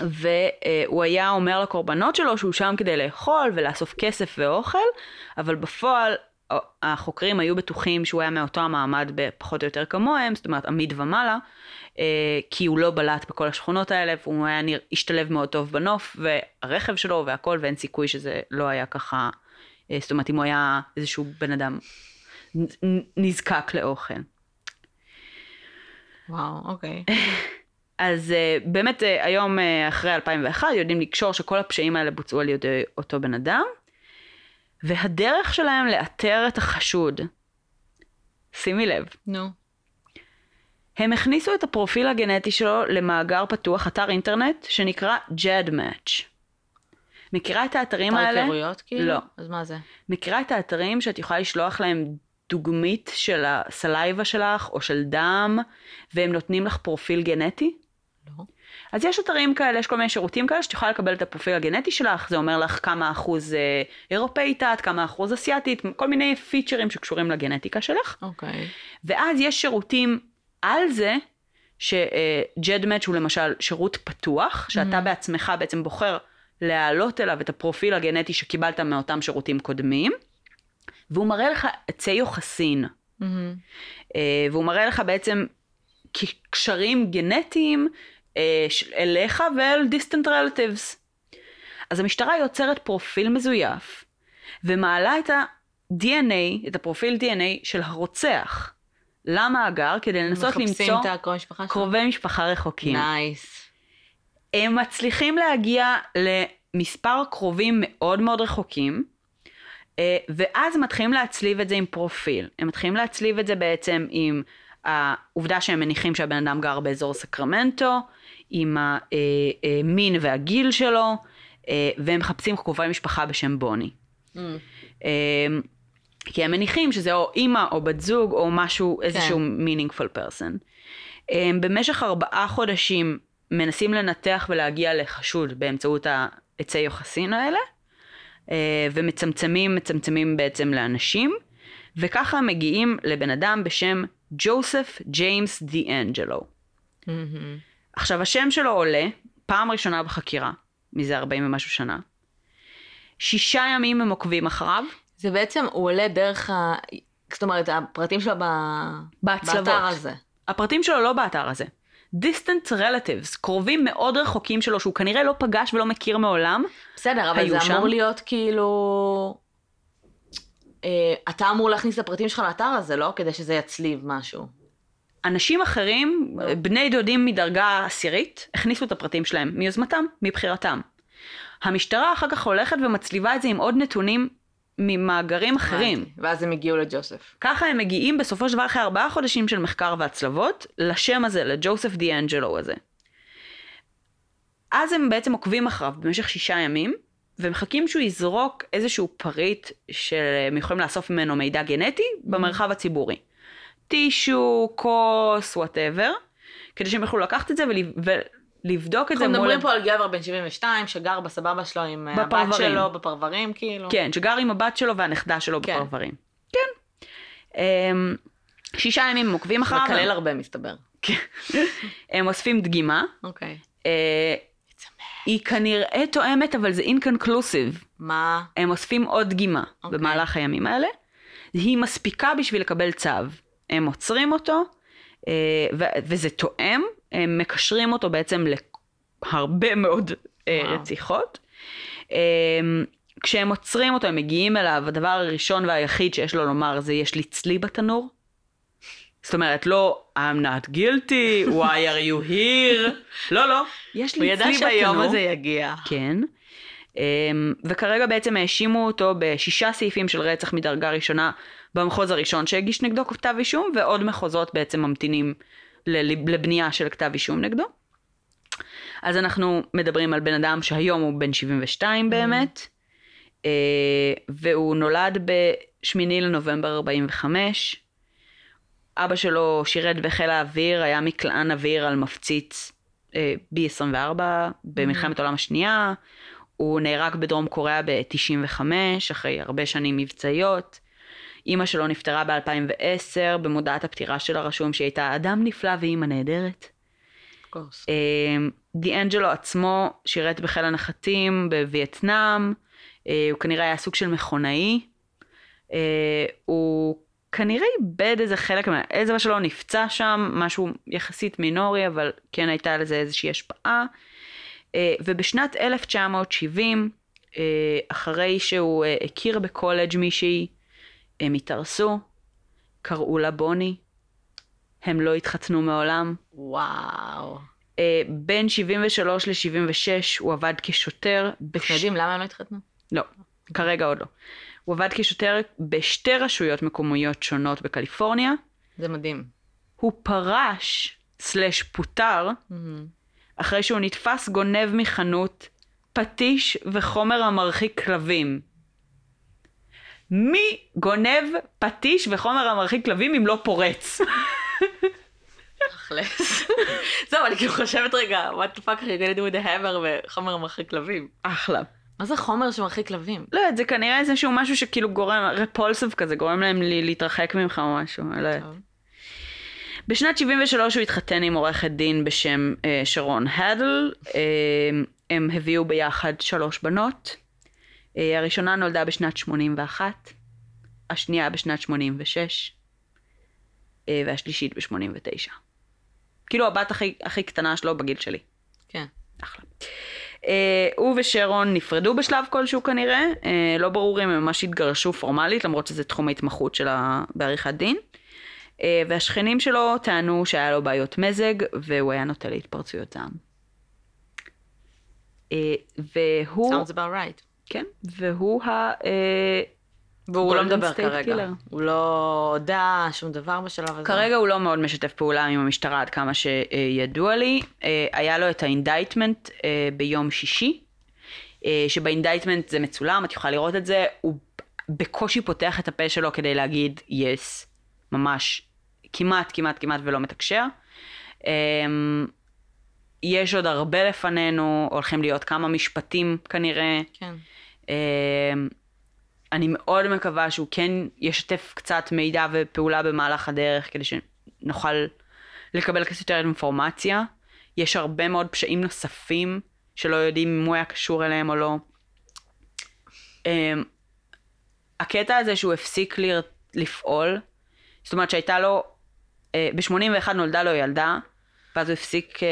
והוא היה אומר לקורבנות שלו שהוא שם כדי לאכול ולאסוף כסף ואוכל, אבל בפועל החוקרים היו בטוחים שהוא היה מאותו המעמד בפחות או יותר כמוהם, זאת אומרת עמיד ומעלה, אה, כי הוא לא בלט בכל השכונות האלה, והוא היה השתלב מאוד טוב בנוף, והרכב שלו והכל, ואין סיכוי שזה לא היה ככה, אה, זאת אומרת אם הוא היה איזשהו בן אדם נזקק לאוכל. וואו, אוקיי. אז uh, באמת uh, היום uh, אחרי 2001 יודעים לקשור שכל הפשעים האלה בוצעו על ידי אותו בן אדם, והדרך שלהם לאתר את החשוד, שימי לב. נו. No. הם הכניסו את הפרופיל הגנטי שלו למאגר פתוח, אתר אינטרנט, שנקרא JEDMatch. מכירה את האתרים האלה? אתר היכרויות כאילו? לא. אז מה זה? מכירה את האתרים שאת יכולה לשלוח להם דוגמית של הסלייבה שלך או של דם, והם נותנים לך פרופיל גנטי? לא. אז יש אתרים כאלה, יש כל מיני שירותים כאלה שאת יכולה לקבל את הפרופיל הגנטי שלך, זה אומר לך כמה אחוז אה, אירופאית את, כמה אחוז אסיאתית, כל מיני פיצ'רים שקשורים לגנטיקה שלך. אוקיי. Okay. ואז יש שירותים על זה, שג'דמץ' הוא למשל שירות פתוח, שאתה mm-hmm. בעצמך בעצם בוחר להעלות אליו את הפרופיל הגנטי שקיבלת מאותם שירותים קודמים, והוא מראה לך עצי יוחסין. אה, והוא מראה לך בעצם קשרים גנטיים אה, אליך ואל distant relatives. אז המשטרה יוצרת פרופיל מזויף, ומעלה את ה-DNA, את הפרופיל DNA של הרוצח. למאגר כדי לנסות למצוא משפחה? קרובי משפחה רחוקים. nice. הם מצליחים להגיע למספר קרובים מאוד מאוד רחוקים, ואז מתחילים להצליב את זה עם פרופיל. הם מתחילים להצליב את זה בעצם עם העובדה שהם מניחים שהבן אדם גר באזור סקרמנטו, עם המין אה, אה, והגיל שלו, והם מחפשים קרובי משפחה בשם בוני. Mm. כי הם מניחים שזה או אימא או בת זוג או משהו, איזשהו כן. meaningful person. במשך ארבעה חודשים מנסים לנתח ולהגיע לחשוד באמצעות העצי יוחסין האלה, אה, ומצמצמים, מצמצמים בעצם לאנשים, וככה מגיעים לבן אדם בשם ג'וסף ג'יימס די אנג'לו. עכשיו השם שלו עולה פעם ראשונה בחקירה, מזה 40 ומשהו שנה. שישה ימים הם עוקבים אחריו. זה בעצם, הוא עולה דרך ה... זאת אומרת, הפרטים שלו ב... בהצלבות. באתר הזה. הפרטים שלו לא באתר הזה. Distant relatives, קרובים מאוד רחוקים שלו, שהוא כנראה לא פגש ולא מכיר מעולם. בסדר, אבל זה שם. אמור להיות כאילו... אה, אתה אמור להכניס את הפרטים שלך לאתר הזה, לא? כדי שזה יצליב משהו. אנשים אחרים, בני דודים מדרגה עשירית, הכניסו את הפרטים שלהם מיוזמתם, מבחירתם. המשטרה אחר כך הולכת ומצליבה את זה עם עוד נתונים ממאגרים אחרים. ואז הם הגיעו לג'וסף. ככה הם מגיעים בסופו של דבר אחרי ארבעה חודשים של מחקר והצלבות, לשם הזה, לג'וסף דיאנג'לו הזה. אז הם בעצם עוקבים אחריו במשך שישה ימים, ומחכים שהוא יזרוק איזשהו פריט שהם יכולים לאסוף ממנו מידע גנטי במרחב הציבורי. טישו, כוס, whatever, כדי שהם יוכלו לקחת את זה לבדוק את זה מול... אנחנו מדברים פה על גבר בן 72 שגר בסבבה שלו עם אה, הבת שלו בפרברים כאילו. כן, שגר עם הבת שלו והנכדה שלו כן. בפרברים. כן. אמ, שישה ימים עוקבים אחריו. מקלל הרבה מסתבר. כן. הם אוספים דגימה. אוקיי. אה, היא כנראה תואמת אבל זה אינקונקלוסיב. מה? הם אוספים עוד דגימה okay. אוקיי. במהלך הימים האלה. היא מספיקה בשביל לקבל צו. הם עוצרים אותו, אה, וזה תואם הם מקשרים אותו בעצם להרבה מאוד אה, וואו. רציחות. אמ, כשהם עוצרים אותו, הם מגיעים אליו, הדבר הראשון והיחיד שיש לו לומר זה יש לי צלי בתנור. זאת אומרת, לא I'm not guilty, why are you here, לא, לא, יש לי צלי בתנור. הוא ידע שהיום הזה יגיע. כן. Um, וכרגע בעצם האשימו אותו בשישה סעיפים של רצח מדרגה ראשונה במחוז הראשון שהגיש נגדו כתב אישום, ועוד מחוזות בעצם ממתינים לבנייה של כתב אישום נגדו. אז אנחנו מדברים על בן אדם שהיום הוא בן 72 mm-hmm. באמת, mm. והוא נולד ב-8 לנובמבר 45. אבא שלו שירת בחיל האוויר, היה מקלען אוויר על מפציץ אה, B-24 במלחמת mm. העולם השנייה. הוא נהרג בדרום קוריאה ב-95, אחרי הרבה שנים מבצעיות. אימא שלו נפטרה ב-2010, במודעת הפטירה שלה רשום שהיא הייתה אדם נפלא ואימא נהדרת. אמ, דיאנג'לו עצמו שירת בחיל הנחתים בווייטנאם, אה, הוא כנראה היה סוג של מכונאי. אה, הוא כנראה איבד איזה חלק מהאצבע שלו, נפצע שם, משהו יחסית מינורי, אבל כן הייתה לזה איזושהי השפעה. אה, ובשנת 1970, אחרי שהוא הכיר בקולג' מישהי הם התארסו, קראו לה בוני, הם לא התחתנו מעולם. וואו. Uh, בין 73 ל-76 הוא עבד כשוטר. אנחנו יודעים למה הם לא התחתנו? לא, כרגע עוד לא. הוא עבד כשוטר בשתי רשויות מקומיות שונות בקליפורניה. זה מדהים. הוא פרש, סלש פוטר, mm-hmm. אחרי שהוא נתפס גונב מחנות פטיש וחומר המרחיק כלבים. מי גונב פטיש וחומר המרחיק כלבים אם לא פורץ? תכלס. זהו, אני כאילו חושבת רגע, what the fuck are you gonna do with a hammer וחומר המרחיק כלבים? אחלה. מה זה חומר שמרחיק כלבים? לא יודעת, זה כנראה איזשהו משהו שכאילו גורם, רפולסיב כזה, גורם להם להתרחק ממך או משהו, אני לא יודעת. בשנת 73 הוא התחתן עם עורכת דין בשם אה, שרון הדל. אה, הם הביאו ביחד שלוש בנות. אה, הראשונה נולדה בשנת 81, השנייה בשנת 86, אה, והשלישית ב-89. כאילו הבת הכי, הכי קטנה שלו בגיל שלי. כן. אחלה. אה, הוא ושרון נפרדו בשלב כלשהו כנראה, אה, לא ברור אם הם ממש התגרשו פורמלית, למרות שזה תחום ההתמחות שלה בעריכת דין. והשכנים שלו טענו שהיה לו בעיות מזג, והוא היה נוטה להתפרצויות זעם. והוא, Sounds about right. כן, והוא ה... אה, והוא לא מדבר כרגע. Killer. הוא לא הודה שום דבר בשלב הזה. כרגע הוא לא מאוד משתף פעולה עם המשטרה עד כמה שידוע לי. אה, היה לו את ה indictment אה, ביום שישי, שב indictment זה מצולם, את יכולה לראות את זה, הוא בקושי פותח את הפה שלו כדי להגיד yes, ממש, כמעט, כמעט, כמעט ולא מתקשר. יש עוד הרבה לפנינו, הולכים להיות כמה משפטים כנראה. כן. אמ, אני מאוד מקווה שהוא כן ישתף קצת מידע ופעולה במהלך הדרך כדי שנוכל לקבל קצת יותר אינפורמציה. יש הרבה מאוד פשעים נוספים שלא יודעים אם הוא היה קשור אליהם או לא. אמ, הקטע הזה שהוא הפסיק לפעול, זאת אומרת שהייתה לו, ב-81 נולדה לו ילדה, ואז הוא הפסיק, אה,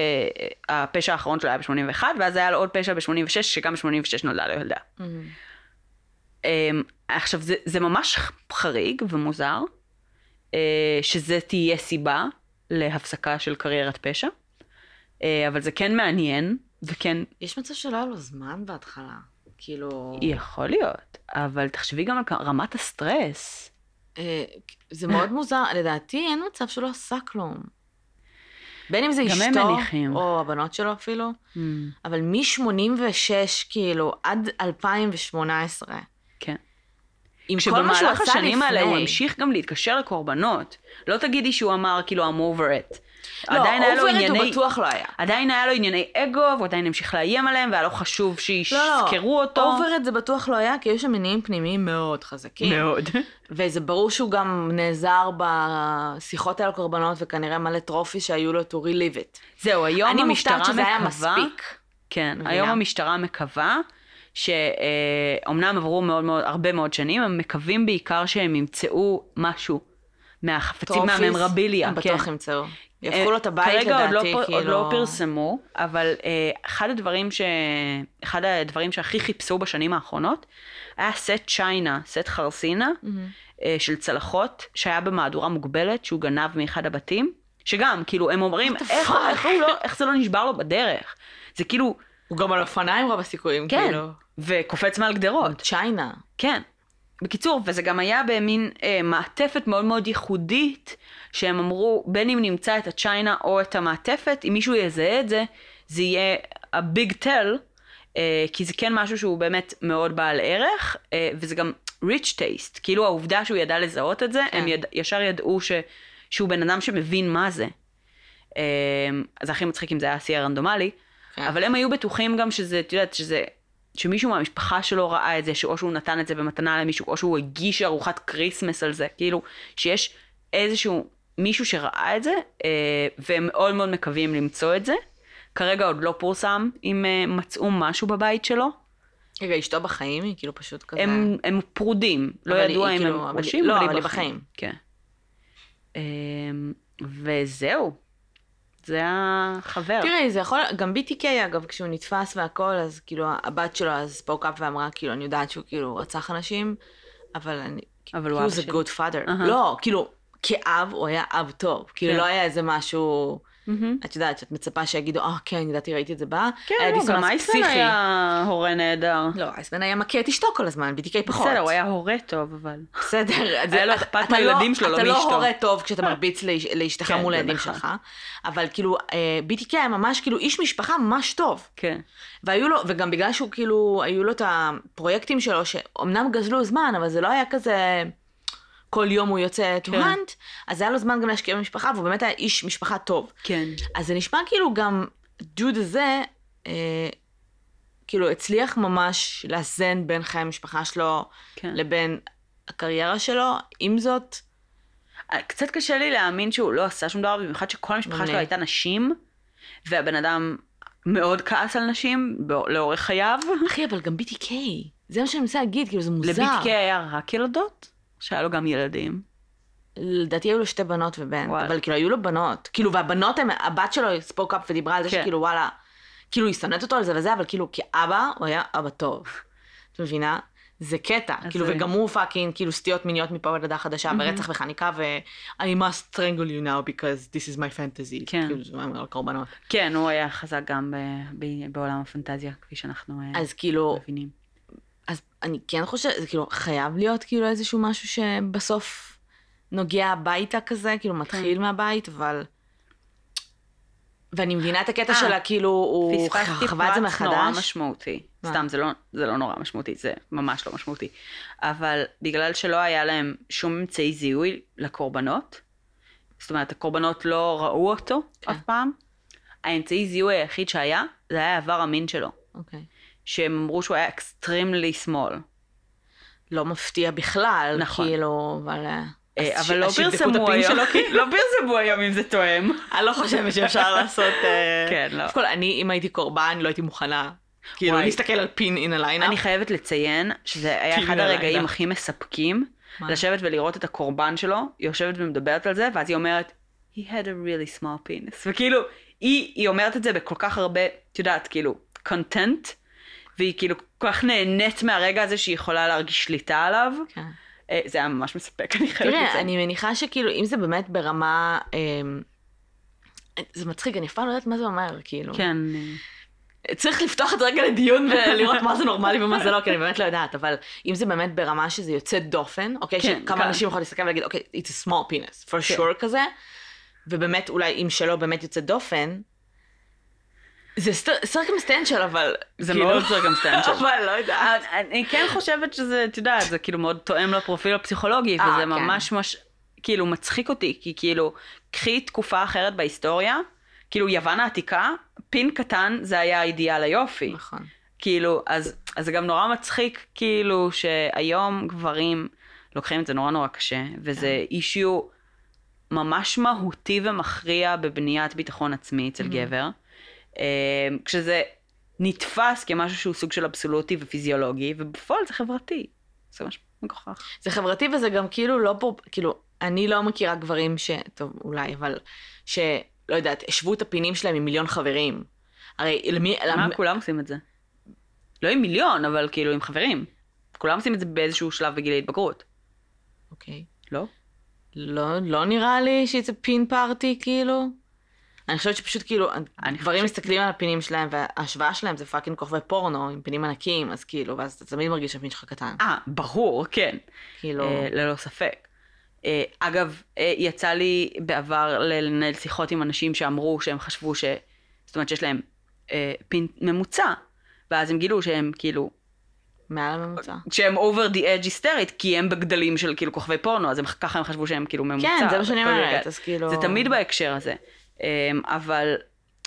אה, הפשע האחרון שלו היה ב-81, ואז היה לו עוד פשע ב-86, שגם ב-86 נולדה לו ילדה. אמ, עכשיו, זה, זה ממש חריג ומוזר, אה, שזה תהיה סיבה להפסקה של קריירת פשע, אבל זה כן מעניין, וכן יש מצב שלא היה לו זמן בהתחלה. כאילו... יכול להיות, אבל תחשבי גם על רמת הסטרס. זה מאוד מוזר, לדעתי אין מצב שלא עשה כלום. בין אם זה אשתו. או הבנות שלו אפילו, אבל מ-86 כאילו עד 2018, כן. עם כל מה שהוא כשבמהלך עשה השנים האלה הוא לפני, המשיך גם להתקשר לקורבנות. לא תגידי שהוא אמר כאילו I'm over it. לא, עדיין היה לו over it הוא ענייני... בטוח לא היה. עדיין היה לו ענייני אגו, והוא עדיין המשיך לאיים עליהם, והיה לו חשוב לא, לא, שיזכרו אותו. over it זה בטוח לא היה, כי היו שם מניעים פנימיים מאוד חזקים. מאוד. וזה ברור שהוא גם נעזר בשיחות על הקורבנות, וכנראה מלא trophy שהיו לו to relive it. זהו, היום אני המשטרה מופתעת שזה היה מקווה... מספיק. כן, מבינה? היום המשטרה מקווה שאומנם עברו מאוד מאוד, הרבה מאוד שנים, הם מקווים בעיקר שהם ימצאו משהו מהחפצים, מהממרביליה. הם כן. בטוח ימצאו. יהפכו לו את הבית כרגע עוד לא, כאילו... עוד לא פרסמו, אבל אה, אחד הדברים ש... אחד הדברים שהכי חיפשו בשנים האחרונות, היה סט צ'יינה, סט חרסינה. אה, של צלחות, שהיה במהדורה מוגבלת, שהוא גנב מאחד הבתים, שגם, כאילו, הם אומרים, איך, fuck?" איך, לא, איך זה לא נשבר לו בדרך? זה כאילו, הוא גם על אופניים רוב הסיכויים, כן, כאילו. וקופץ מעל גדרות. צ'יינה. כן. בקיצור, וזה גם היה במין אה, מעטפת מאוד מאוד ייחודית, שהם אמרו, בין אם נמצא את הצ'יינה או את המעטפת, אם מישהו יזהה את זה, זה יהיה ה-big tell, אה, כי זה כן משהו שהוא באמת מאוד בעל ערך, אה, וזה גם rich taste, כאילו העובדה שהוא ידע לזהות את זה, כן. הם יד, ישר ידעו ש, שהוא בן אדם שמבין מה זה. אה, אז הכי מצחיק אם זה היה שיא הרנדומלי, כן. אבל הם היו בטוחים גם שזה, את יודעת, שזה, שמישהו מהמשפחה שלו ראה את זה, שאו שהוא נתן את זה במתנה למישהו, או שהוא הגיש ארוחת כריסמס על זה, כאילו, שיש איזשהו מישהו שראה את זה, אה, והם מאוד מאוד מקווים למצוא את זה. כרגע עוד לא פורסם אם אה, מצאו משהו בבית שלו. רגע, אשתו בחיים היא כאילו פשוט כזה... הם, הם פרודים, לא אבל ידוע אם כאילו- הם אבל גרושים, לא, אבל אבל היא היא בחיים. כן. אמ, וזהו. זה החבר. תראי, זה יכול, גם BTK אגב, כשהוא נתפס והכל, אז כאילו הבת שלו אז spoke up ואמרה, כאילו, אני יודעת שהוא כאילו רצח אנשים, אבל אני... אבל הוא he אבא was a שלי. good father. לא, כאילו, כאב הוא היה אב טוב. כאילו, כן. לא היה איזה משהו... מהמם. את יודעת, שאת מצפה שיגידו, אה, כן, ידעתי, ראיתי את זה בא. כן, היה לא, גם אייסמן. היה הורה נהדר. לא, אייסמן היה מכה את אשתו כל הזמן, BTK פחות. בסדר, הוא היה הורה טוב, אבל... בסדר. אז היה לו אתה- אכפת אתה מהילדים שלו, לא אתה מאשתו. לא הורה טוב כשאתה מרביץ לאש- לאשתך כן, מול זה הילדים נכון. שלך, אבל כאילו, אה, BTK היה ממש כאילו איש משפחה ממש טוב. כן. והיו לו, וגם בגלל שהוא כאילו, היו לו את הפרויקטים שלו, שאומנם גזלו זמן, אבל זה לא היה כזה, כל יום הוא יוצא to כן. hunt, אז היה לו זמן גם להשקיע במשפחה, והוא באמת היה איש משפחה טוב. כן. אז זה נשמע כאילו גם, דוד הזה, אה, כאילו הצליח ממש לאזן בין חיי המשפחה שלו כן. לבין הקריירה שלו, עם זאת, אה, קצת קשה לי להאמין שהוא לא עשה שום דבר, במיוחד שכל המשפחה שלו. הייתה נשים, והבן אדם מאוד כעס על נשים לאורך חייו. אחי, אבל גם BTK, זה מה שאני מנסה להגיד, כאילו זה מוזר. ל-BTK היה רק ילדות? שהיה לו גם ילדים. לדעתי היו לו שתי בנות ובן, וואלה. אבל כאילו היו לו בנות. כאילו, והבנות, הם, הבת שלו ספוק אפ ודיברה על זה כן. שכאילו וואלה, כאילו היא שונאת אותו על זה וזה, אבל כאילו כאבא, הוא היה אבא טוב. את מבינה? זה קטע, כאילו, וגם הוא fucking, כאילו סטיות מיניות מפה עד הודעה חדשה, ורצח וחניקה, ו- I must strangle you now because this is my fantasy. כן. כאילו, זה אומר על קורבנות. כן, הוא היה חזק גם בעולם הפנטזיה, כפי שאנחנו אה, אז כאילו, מבינים. אז אני כן חושבת, זה כאילו חייב להיות כאילו איזשהו משהו שבסוף נוגע הביתה כזה, כאילו מתחיל מהבית, אבל... ואני מבינה את הקטע אה, שלה, כאילו, הוא פספסתי חווה את זה פרט נורא מחדש. משמעותי. מה? סתם, זה לא, זה לא נורא משמעותי, זה ממש לא משמעותי. אבל בגלל שלא היה להם שום אמצעי זיהוי לקורבנות, זאת אומרת, הקורבנות לא ראו אותו כן. אף פעם, האמצעי זיהוי היחיד שהיה, זה היה איבר המין שלו. אוקיי. שהם אמרו שהוא היה extremely small. לא מפתיע בכלל, נכון. כאילו, אבל... אה, אה, אבל לא פרסמו היום. לא פרסמו היום אם זה תואם. אני לא חושבת שאפשר לעשות... אה, כן, לא. כל, אני, אם הייתי קורבן, לא הייתי מוכנה. כאילו. להסתכל על פין אין הליינאפ. אני חייבת לציין שזה היה אחד. הרגעים הכי מספקים? לשבת ולראות את הקורבן שלו, היא יושבת ומדברת על זה, ואז היא אומרת, he had a really small penis. וכאילו, היא אומרת את זה בכל כך הרבה, את יודעת, כאילו, content, והיא כאילו כל כך נהנית מהרגע הזה שהיא יכולה להרגיש שליטה עליו. כן. אה, זה היה ממש מספק, אני חייבת תראה, לציין. אני מניחה שכאילו, אם זה באמת ברמה... אמ, זה מצחיק, אני אף פעם לא יודעת מה זה אומר, כאילו. כן, צריך לפתוח את זה רגע לדיון ולראות מה זה נורמלי ומה זה לא, כי אני באמת לא יודעת, אבל אם זה באמת ברמה שזה יוצא דופן, אוקיי, כן, שכמה כן. אנשים יכולים להסתכל ולהגיד, אוקיי, it's a small penis, for כן. sure כזה, ובאמת, אולי אם שלא באמת יוצא דופן, זה circumstantial, אבל... זה כאילו- מאוד circumstantial. אבל לא יודעת. אני כן חושבת שזה, את יודעת, זה כאילו מאוד תואם לפרופיל הפסיכולוגי, אה, וזה כן. ממש ממש, כאילו, מצחיק אותי, כי כאילו, קחי תקופה אחרת בהיסטוריה, כאילו, יוון העתיקה, פין קטן זה היה אידיאל היופי. נכון. כאילו, אז, זה גם נורא מצחיק, כאילו, שהיום גברים לוקחים את זה נורא נורא קשה, וזה כן. אישיו ממש מהותי ומכריע בבניית ביטחון עצמי אצל גבר, אה, כשזה נתפס כמשהו שהוא סוג של אבסולוטי ופיזיולוגי, ובפועל זה חברתי. זה ממש מגוחך. זה חברתי וזה גם כאילו לא פה, כאילו, אני לא מכירה גברים ש... טוב, אולי, אבל... שלא יודעת, השוו את הפינים שלהם עם מיליון חברים. הרי למי... מה, למ- כולם עושים את זה? לא עם מיליון, אבל כאילו עם חברים. כולם עושים את זה באיזשהו שלב בגיל ההתבגרות, אוקיי. לא? לא, לא נראה לי שזה פין party, כאילו. אני חושבת שפשוט כאילו, גברים מסתכלים על הפינים שלהם, וההשוואה שלהם זה fucking כוכבי פורנו עם פינים ענקיים, אז כאילו, ואז אתה תמיד מרגיש שהפין שלך קטן. אה, ברור, כן. כאילו, אה, ללא ספק. אה, אגב, אה, יצא לי בעבר לנהל שיחות עם אנשים שאמרו שהם חשבו ש... זאת אומרת שיש להם אה, פין ממוצע, ואז הם גילו שהם כאילו, מעל הממוצע. שהם over the edge היסטרית, כי הם בגדלים של כאילו כוכבי פורנו, אז הם, ככה הם חשבו שהם כאילו ממוצע. כן, זה מה שאני אומרת. אז כאילו... זה תמיד בהקשר הזה. אה, אבל,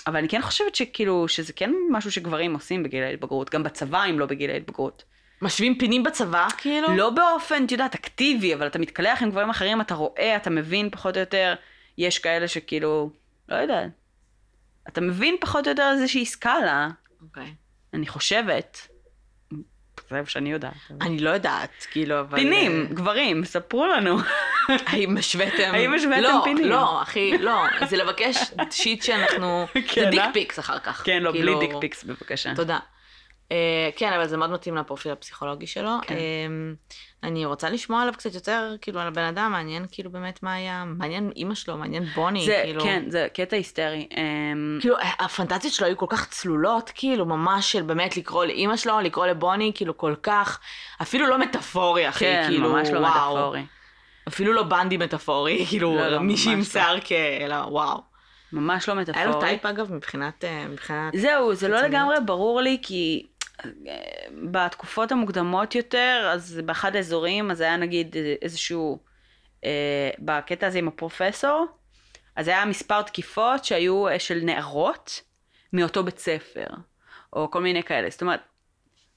אבל אני כן חושבת שכאילו, שזה כן משהו שגברים עושים בגיל ההתבגרות, גם בצבא אם לא בגיל ההתבגרות. משווים פינים בצבא, כאילו? לא באופן, את יודעת, אקטיבי, אבל אתה מתקלח עם גברים אחרים, אתה רואה, אתה מבין פחות או יותר, יש כאלה שכאילו, לא יודעת. אתה מבין פחות או יותר איזושהי סקאלה, אוקיי. אני חושבת. זה מה שאני יודעת. אני לא יודעת, כאילו, אבל... פינים, אה, גברים, ספרו לנו. האם השוויתם... האם השוויתם לא, פינים? לא, אחי, לא. זה לבקש shit שאנחנו... כן, זה dick אה? pics אחר כך. כן, לא, בלי כאילו, dick pics בבקשה. תודה. אה, כן, אבל זה מאוד מתאים לפרופיל הפסיכולוגי שלו. כן. אה, אני רוצה לשמוע עליו קצת יותר, כאילו, על הבן אדם, מעניין כאילו באמת מה היה, מעניין אימא שלו, מעניין בוני, זה, כאילו. כן, זה קטע היסטרי. אמ, כאילו, הפנטזיות שלו היו כל כך צלולות, כאילו, ממש של באמת לקרוא לאימא שלו, לקרוא לבוני, כאילו, כל כך, אפילו לא מטאפורי, אחי, כן, כאילו, ממש לא וואו. מטאפורי. אפילו לא בנדי מטאפורי, כאילו, לא, לא, מישהי עם לא. שיער כ... אלא, וואו. ממש לא היה מטאפורי. לו type, אגב, מבחינת... אה, מבחינת... זהו, זה לא. לגמרי ברור לי, כי אה, בתקופות המוקדמות יותר, אז באחד האזורים, אז היה נגיד איזשהו, אה, בקטע הזה עם הפרופסור, אז היה מספר תקיפות שהיו אה, של נערות מאותו בית ספר, או כל מיני כאלה. זאת אומרת,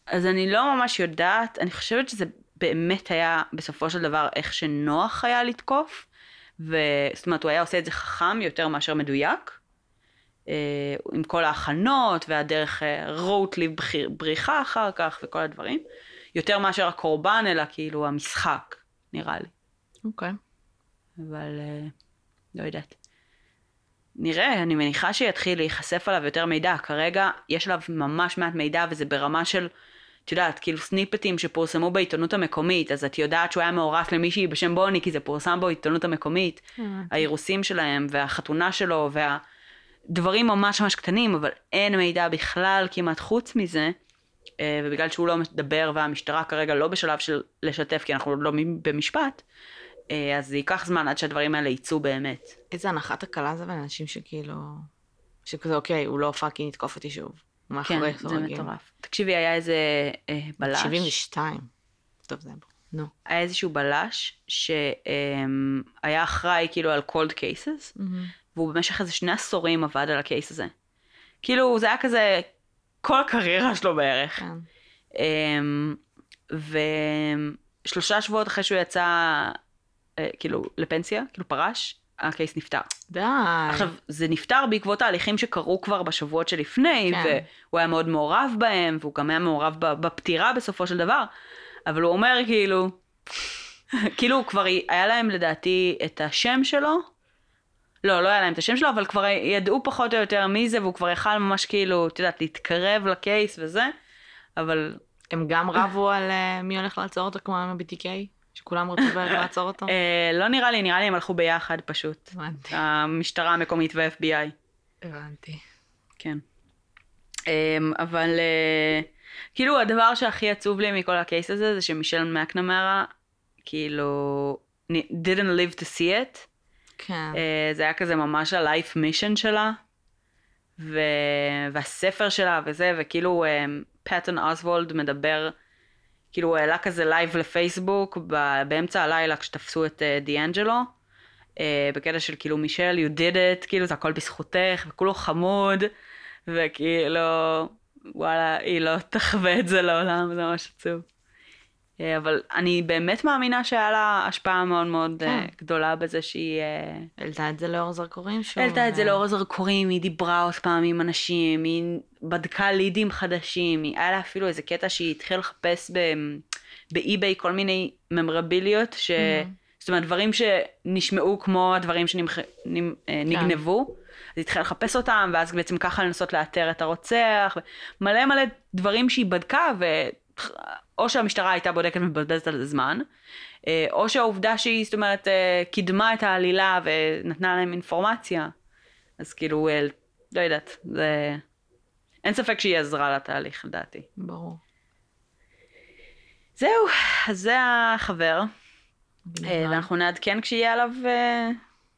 אז אני לא ממש יודעת, אני חושבת שזה באמת היה בסופו של דבר איך שנוח היה לתקוף, וזאת אומרת, הוא היה עושה את זה חכם יותר מאשר מדויק. אה, עם כל ההכנות והדרך רוט לבריחה אחר כך וכל הדברים. יותר מאשר הקורבן, אלא כאילו המשחק, נראה לי. אוקיי. Okay. אבל אה, לא יודעת. נראה, אני מניחה שיתחיל להיחשף עליו יותר מידע. כרגע יש עליו ממש מעט מידע וזה ברמה של, את יודעת, כאילו סניפטים שפורסמו בעיתונות המקומית, אז את יודעת שהוא היה מאורס למישהי בשם בוני, כי זה פורסם בעיתונות המקומית. האירוסים שלהם והחתונה שלו והדברים ממש ממש קטנים, אבל אין מידע בכלל כמעט חוץ מזה. אה, ובגלל שהוא לא מדבר והמשטרה כרגע לא בשלב של לשתף, כי אנחנו לא במשפט, אה, אז זה ייקח זמן עד שהדברים האלה יצאו באמת. איזה הנחת הקלה זה לאנשים שכאילו, שכזה אוקיי, הוא לא פאקינג יתקוף אותי שוב. כן, זה מטורף. תקשיבי, היה איזה אה, בלש. 72. טוב, זה בו. נו. היה איזשהו בלש שהיה אה, אחראי כאילו על cold cases, mm-hmm. והוא במשך איזה שני עשורים עבד על הקייס הזה. כאילו, זה היה כזה כל הקריירה שלו בערך. כן. אמ, ושלושה שבועות אחרי שהוא יצא, אה, כאילו, לפנסיה, כאילו פרש, הקייס נפתר. די. עכשיו, זה נפתר בעקבות תהליכים שקרו כבר בשבועות שלפני, כן. והוא היה מאוד מעורב בהם, והוא גם היה מעורב בפטירה בסופו של דבר, אבל הוא אומר כאילו, כאילו כבר היה להם לדעתי את השם שלו, לא, לא היה להם את השם שלו, אבל כבר ידעו פחות או יותר מי זה, והוא כבר יכל ממש כאילו, את יודעת, להתקרב לקייס וזה, אבל... הם גם רבו על uh, מי הולך לעצור אותו כמו עם ה-BTK? שכולם רצו לעצור אותו? uh, לא נראה לי, נראה לי הם הלכו ביחד פשוט. הבנתי. המשטרה המקומית וה-FBI. הבנתי. כן. אמ, אבל אה, כאילו הדבר שהכי עצוב לי מכל ה case הזה, זה שמישל מקנמרה, כאילו, didn't live to see it. כן. אה, זה היה כזה ממש ה-life mission שלה, ו... והספר שלה וזה, וכאילו פטון אה, אוסוולד מדבר, כאילו הוא העלה כזה live לפייסבוק באמצע הלילה כשתפסו את דיאנג'לו, uh, בקטע של כאילו מישל, you did it, כאילו זה הכל בזכותך, וכולו חמוד, וכאילו, וואלה, היא לא תחווה את זה לעולם, זה ממש עצוב. אה, אבל אני באמת מאמינה שהיה לה השפעה מאוד מאוד אה, כן. גדולה בזה שהיא... אה, העלתה את זה לאור זרקורים שוב. העלתה את זה לאור זרקורים, היא דיברה עוד פעם עם אנשים, היא בדקה לידים חדשים, היה לה אפילו איזה קטע שהיא התחילה לחפש באי-ביי כל מיני ממרביליות, ש... Mm-hmm. זאת אומרת, דברים שנשמעו כמו הדברים שנגנבו. כן. אז היא התחילה לחפש אותם, ואז בעצם ככה לנסות לאתר את הרוצח, מלא מלא דברים שהיא בדקה, ו... או שהמשטרה הייתה בודקת ומבזבזת על זה זמן, אה, או שהעובדה שהיא, זאת אומרת, אה, קידמה את העלילה ונתנה להם אינפורמציה, אז כאילו, אה, לא יודעת, זה... אין ספק שהיא עזרה לתהליך, לדעתי. ברור. זהו, אז זה החבר. ואנחנו נעדכן כשיהיה עליו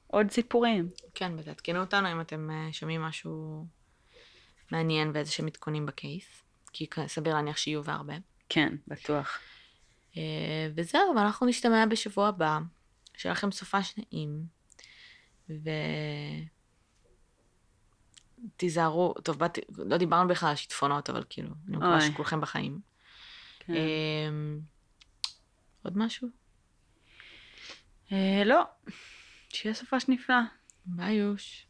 עוד סיפורים. כן, ותעדכנו אותנו אם אתם שומעים משהו מעניין ואיזה שהם עדכונים בקייס. כי סביר להניח שיהיו והרבה. כן, בטוח. אה, וזהו, ואנחנו נשתמע בשבוע הבא. שיהיה לכם סופה שנעים. ו... תיזהרו, טוב, בת... לא דיברנו בכלל על שיטפונות, אבל כאילו, אני מקווה שכולכם בחיים. כן. אמ, עוד משהו? אה, לא, שיהיה סופה שנפלא. ביי יוש.